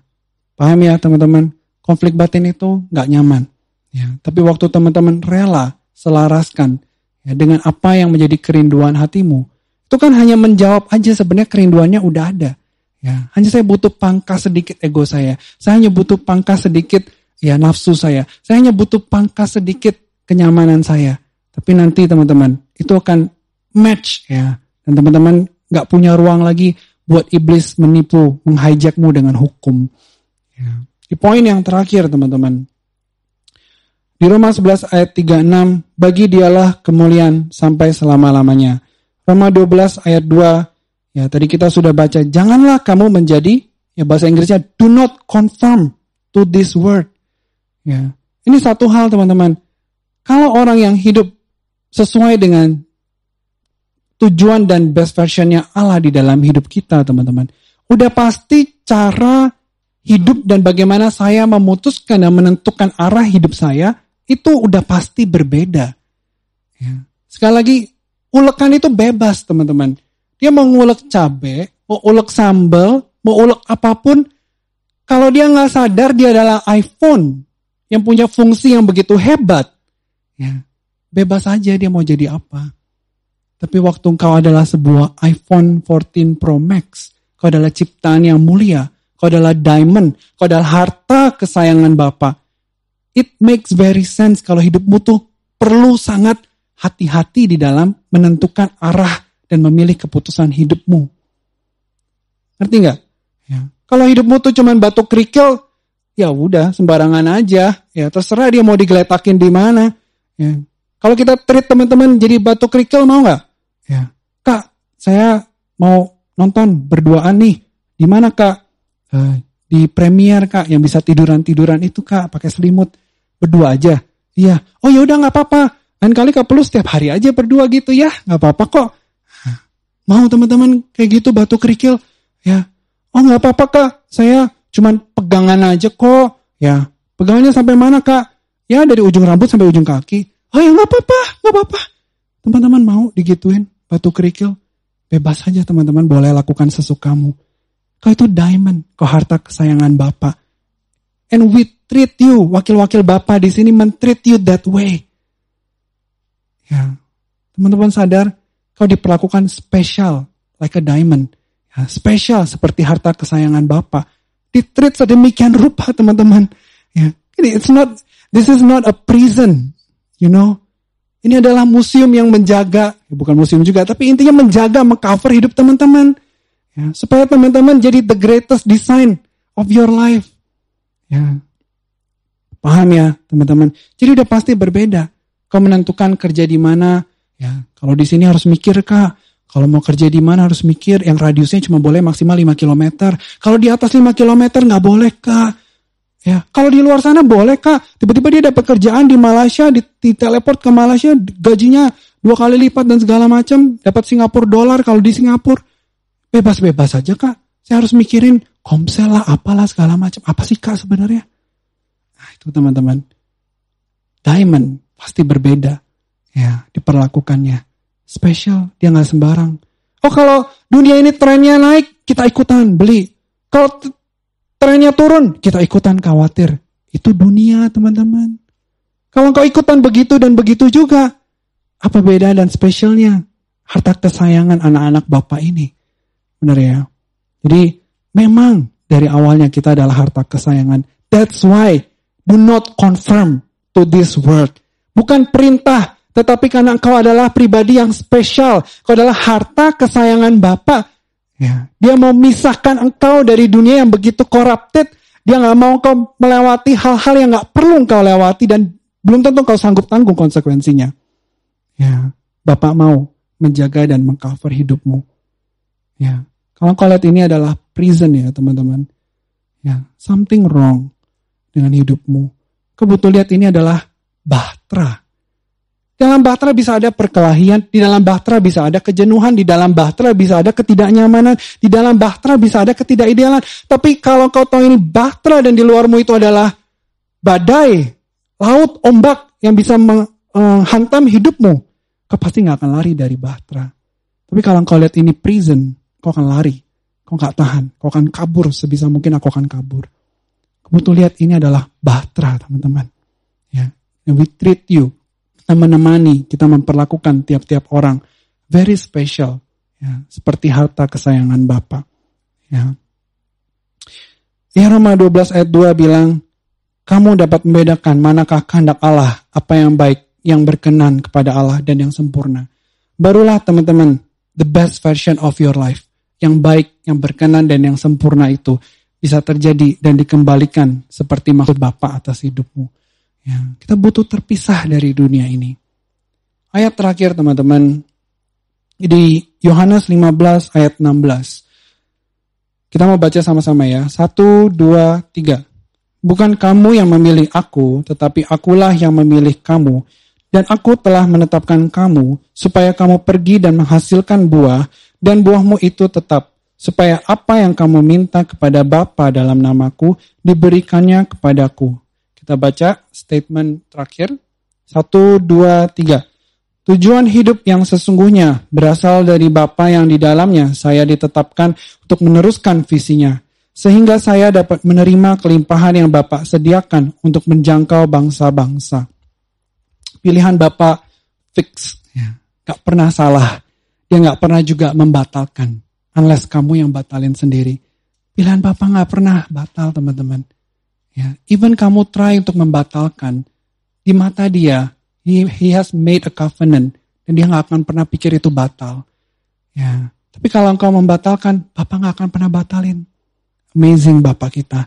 Speaker 1: paham ya teman-teman? Konflik batin itu nggak nyaman. Ya, tapi waktu teman-teman rela selaraskan ya, dengan apa yang menjadi kerinduan hatimu, itu kan hanya menjawab aja sebenarnya kerinduannya udah ada. Ya, hanya saya butuh pangkas sedikit ego saya. Saya hanya butuh pangkas sedikit ya nafsu saya. Saya hanya butuh pangkas sedikit kenyamanan saya. Tapi nanti teman-teman itu akan match ya. Dan teman-teman nggak punya ruang lagi buat iblis menipu, menghijackmu dengan hukum. Ya. Di poin yang terakhir teman-teman. Di Roma 11 ayat 36, bagi dialah kemuliaan sampai selama-lamanya. Roma 12 ayat 2, ya tadi kita sudah baca, janganlah kamu menjadi, ya bahasa Inggrisnya, do not conform to this word. Ya, ini satu hal teman-teman. Kalau orang yang hidup sesuai dengan tujuan dan best versionnya Allah di dalam hidup kita, teman-teman. Udah pasti cara hidup dan bagaimana saya memutuskan dan menentukan arah hidup saya itu udah pasti berbeda. Ya. Sekali lagi, ulekan itu bebas, teman-teman. Dia mau ngulek cabe, mau ulek sambal, mau ulek apa pun, kalau dia nggak sadar dia adalah iPhone yang punya fungsi yang begitu hebat, ya bebas aja dia mau jadi apa. Tapi waktu engkau adalah sebuah iPhone 14 Pro Max, kau adalah ciptaan yang mulia, kau adalah diamond, kau adalah harta kesayangan Bapa. It makes very sense kalau hidupmu tuh perlu sangat hati-hati di dalam menentukan arah dan memilih keputusan hidupmu. Ngerti nggak? Ya. Kalau hidupmu tuh cuman batu kerikil, ya udah sembarangan aja. Ya terserah dia mau digeletakin di mana. Ya. Kalau kita treat teman-teman jadi batu kerikil mau nggak? Ya, kak, saya mau nonton berduaan nih. Di mana kak? Uh, di premier kak, yang bisa tiduran tiduran itu kak, pakai selimut berdua aja. Iya. Oh ya udah nggak apa-apa. Lain kali kak perlu setiap hari aja berdua gitu ya, nggak apa-apa kok. Mau teman-teman kayak gitu batu kerikil? Ya. Oh nggak apa-apa kak, saya cuman pegangan aja kok. Ya. Pegangannya sampai mana kak? Ya dari ujung rambut sampai ujung kaki. Oh ya nggak apa-apa, nggak apa-apa. Teman-teman mau digituin? batu kerikil, bebas saja teman-teman boleh lakukan sesukamu. Kau itu diamond, kau harta kesayangan Bapak. And we treat you, wakil-wakil Bapak di sini mentreat you that way. Ya, teman-teman sadar, kau diperlakukan spesial, like a diamond. Ya, spesial seperti harta kesayangan Bapak. Ditreat sedemikian rupa teman-teman. Ya, ini it's not, this is not a prison, you know. Ini adalah museum yang menjaga, bukan museum juga, tapi intinya menjaga, mengcover hidup teman-teman. Ya, supaya teman-teman jadi the greatest design of your life. Ya. Paham ya teman-teman? Jadi udah pasti berbeda. Kau menentukan kerja di mana, ya kalau di sini harus mikir kak, kalau mau kerja di mana harus mikir yang radiusnya cuma boleh maksimal 5 km. Kalau di atas 5 km nggak boleh kak. Ya, kalau di luar sana boleh kak, tiba-tiba dia dapat kerjaan di Malaysia, di, di teleport ke Malaysia, gajinya dua kali lipat dan segala macam, dapat Singapura dolar kalau di Singapura, bebas-bebas saja kak. Saya harus mikirin komsel lah, apalah segala macam. Apa sih kak sebenarnya? Nah itu teman-teman, diamond pasti berbeda, ya diperlakukannya spesial, dia nggak sembarang. Oh kalau dunia ini trennya naik, kita ikutan beli. Kalau trennya turun, kita ikutan khawatir. Itu dunia teman-teman. Kalau kau ikutan begitu dan begitu juga, apa beda dan spesialnya harta kesayangan anak-anak Bapak ini? Benar ya? Jadi memang dari awalnya kita adalah harta kesayangan. That's why do not confirm to this word. Bukan perintah, tetapi karena engkau adalah pribadi yang spesial. Kau adalah harta kesayangan Bapak. Ya, dia mau misahkan engkau dari dunia yang begitu corrupted. Dia nggak mau engkau melewati hal-hal yang nggak perlu engkau lewati dan belum tentu engkau sanggup tanggung konsekuensinya. Ya, Bapak mau menjaga dan mengcover hidupmu. Ya, kalau engkau lihat ini adalah prison ya teman-teman. Ya, something wrong dengan hidupmu. Kebetulan lihat ini adalah bahtera. Dalam bahtera bisa ada perkelahian, di dalam bahtera bisa ada kejenuhan, di dalam bahtera bisa ada ketidaknyamanan, di dalam bahtera bisa ada ketidakidealan. Tapi kalau kau tahu ini bahtera dan di luarmu itu adalah badai, laut, ombak yang bisa menghantam hidupmu, kau pasti nggak akan lari dari bahtera. Tapi kalau kau lihat ini prison, kau akan lari, kau nggak tahan, kau akan kabur sebisa mungkin aku akan kabur. Kebetulan lihat ini adalah bahtera teman-teman. Ya, and we treat you kita menemani, kita memperlakukan tiap-tiap orang very special, ya, seperti harta kesayangan Bapa. Ya. Ya Roma 12 ayat 2 bilang, kamu dapat membedakan manakah kehendak Allah, apa yang baik, yang berkenan kepada Allah dan yang sempurna. Barulah teman-teman, the best version of your life. Yang baik, yang berkenan dan yang sempurna itu bisa terjadi dan dikembalikan seperti maksud Bapak atas hidupmu. Ya, kita butuh terpisah dari dunia ini. Ayat terakhir teman-teman di Yohanes 15 ayat 16. Kita mau baca sama-sama ya. Satu, dua, tiga. Bukan kamu yang memilih aku, tetapi akulah yang memilih kamu. Dan aku telah menetapkan kamu, supaya kamu pergi dan menghasilkan buah, dan buahmu itu tetap, supaya apa yang kamu minta kepada Bapa dalam namaku, diberikannya kepadaku. Kita baca statement terakhir. Satu, dua, tiga. Tujuan hidup yang sesungguhnya berasal dari Bapa yang di dalamnya saya ditetapkan untuk meneruskan visinya. Sehingga saya dapat menerima kelimpahan yang Bapak sediakan untuk menjangkau bangsa-bangsa. Pilihan Bapak fix. Ya. Gak pernah salah. Dia gak pernah juga membatalkan. Unless kamu yang batalin sendiri. Pilihan Bapak gak pernah batal teman-teman. Ya, even kamu try untuk membatalkan, di mata dia, he, he has made a covenant, dan dia nggak akan pernah pikir itu batal. Ya, tapi kalau engkau membatalkan, Bapak nggak akan pernah batalin. Amazing Bapak kita.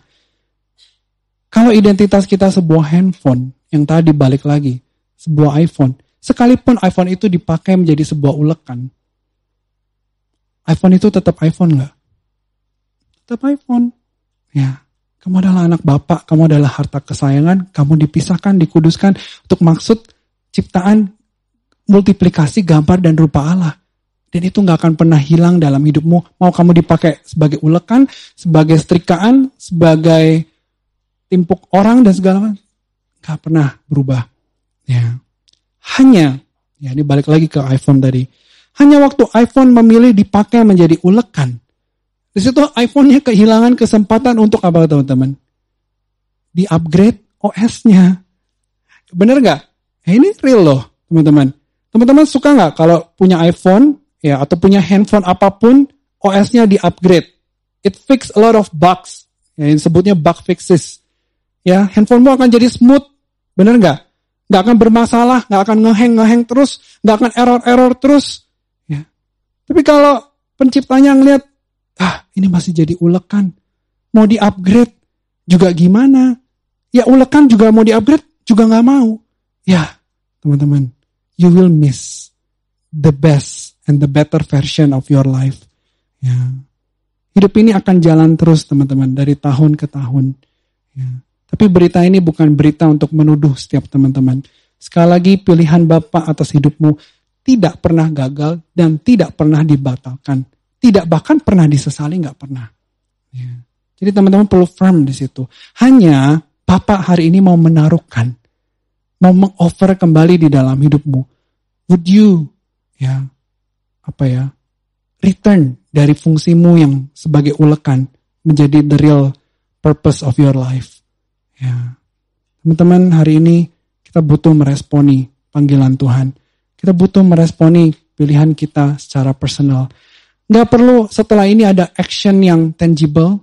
Speaker 1: Kalau identitas kita sebuah handphone, yang tadi balik lagi, sebuah iPhone, sekalipun iPhone itu dipakai menjadi sebuah ulekan, iPhone itu tetap iPhone nggak? Tetap iPhone. Ya, kamu adalah anak Bapak, kamu adalah harta kesayangan, kamu dipisahkan, dikuduskan untuk maksud ciptaan multiplikasi gambar dan rupa Allah. Dan itu nggak akan pernah hilang dalam hidupmu. Mau kamu dipakai sebagai ulekan, sebagai setrikaan, sebagai timpuk orang dan segala macam. Nggak pernah berubah. Ya. Hanya, ya ini balik lagi ke iPhone tadi. Hanya waktu iPhone memilih dipakai menjadi ulekan, di situ iPhone-nya kehilangan kesempatan untuk apa teman-teman? Di upgrade OS-nya. Bener nggak? Eh, ini real loh teman-teman. Teman-teman suka nggak kalau punya iPhone ya atau punya handphone apa pun OS-nya di upgrade? It fix a lot of bugs. Ya, yang sebutnya bug fixes. Ya, handphonemu akan jadi smooth. Bener nggak? Nggak akan bermasalah, nggak akan ngeheng ngeheng terus, nggak akan error error terus. Tapi kalau penciptanya ngeliat ah ini masih jadi ulekan. Mau di-upgrade juga gimana? Ya ulekan juga mau di-upgrade juga nggak mau. Ya teman-teman, you will miss the best and the better version of your life. Ya. Hidup ini akan jalan terus teman-teman dari tahun ke tahun. Ya. Tapi berita ini bukan berita untuk menuduh setiap teman-teman. Sekali lagi pilihan Bapak atas hidupmu tidak pernah gagal dan tidak pernah dibatalkan. Tidak bahkan pernah disesali, nggak pernah. Ya. Jadi teman-teman perlu firm di situ. Hanya Bapak hari ini mau menaruhkan, mau mengoffer kembali di dalam hidupmu. Would you, ya, apa ya, return dari fungsimu yang sebagai ulekan menjadi the real purpose of your life. Ya. Teman-teman, hari ini kita butuh meresponi panggilan Tuhan. Kita butuh meresponi pilihan kita secara personal. Nggak perlu setelah ini ada action yang tangible,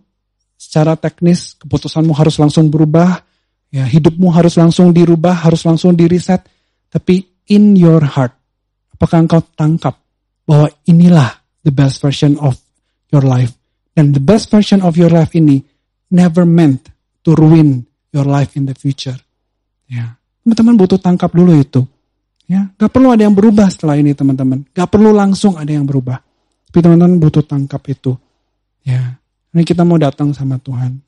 Speaker 1: secara teknis keputusanmu harus langsung berubah, ya hidupmu harus langsung dirubah, harus langsung diriset. Tapi in your heart, apakah engkau tangkap bahwa inilah the best version of your life? Dan the best version of your life ini never meant to ruin your life in the future. Ya, teman-teman butuh tangkap dulu itu. Ya, gak perlu ada yang berubah setelah ini teman-teman. Gak perlu langsung ada yang berubah. Tapi teman-teman butuh tangkap itu. Ya. Ini kita mau datang sama Tuhan.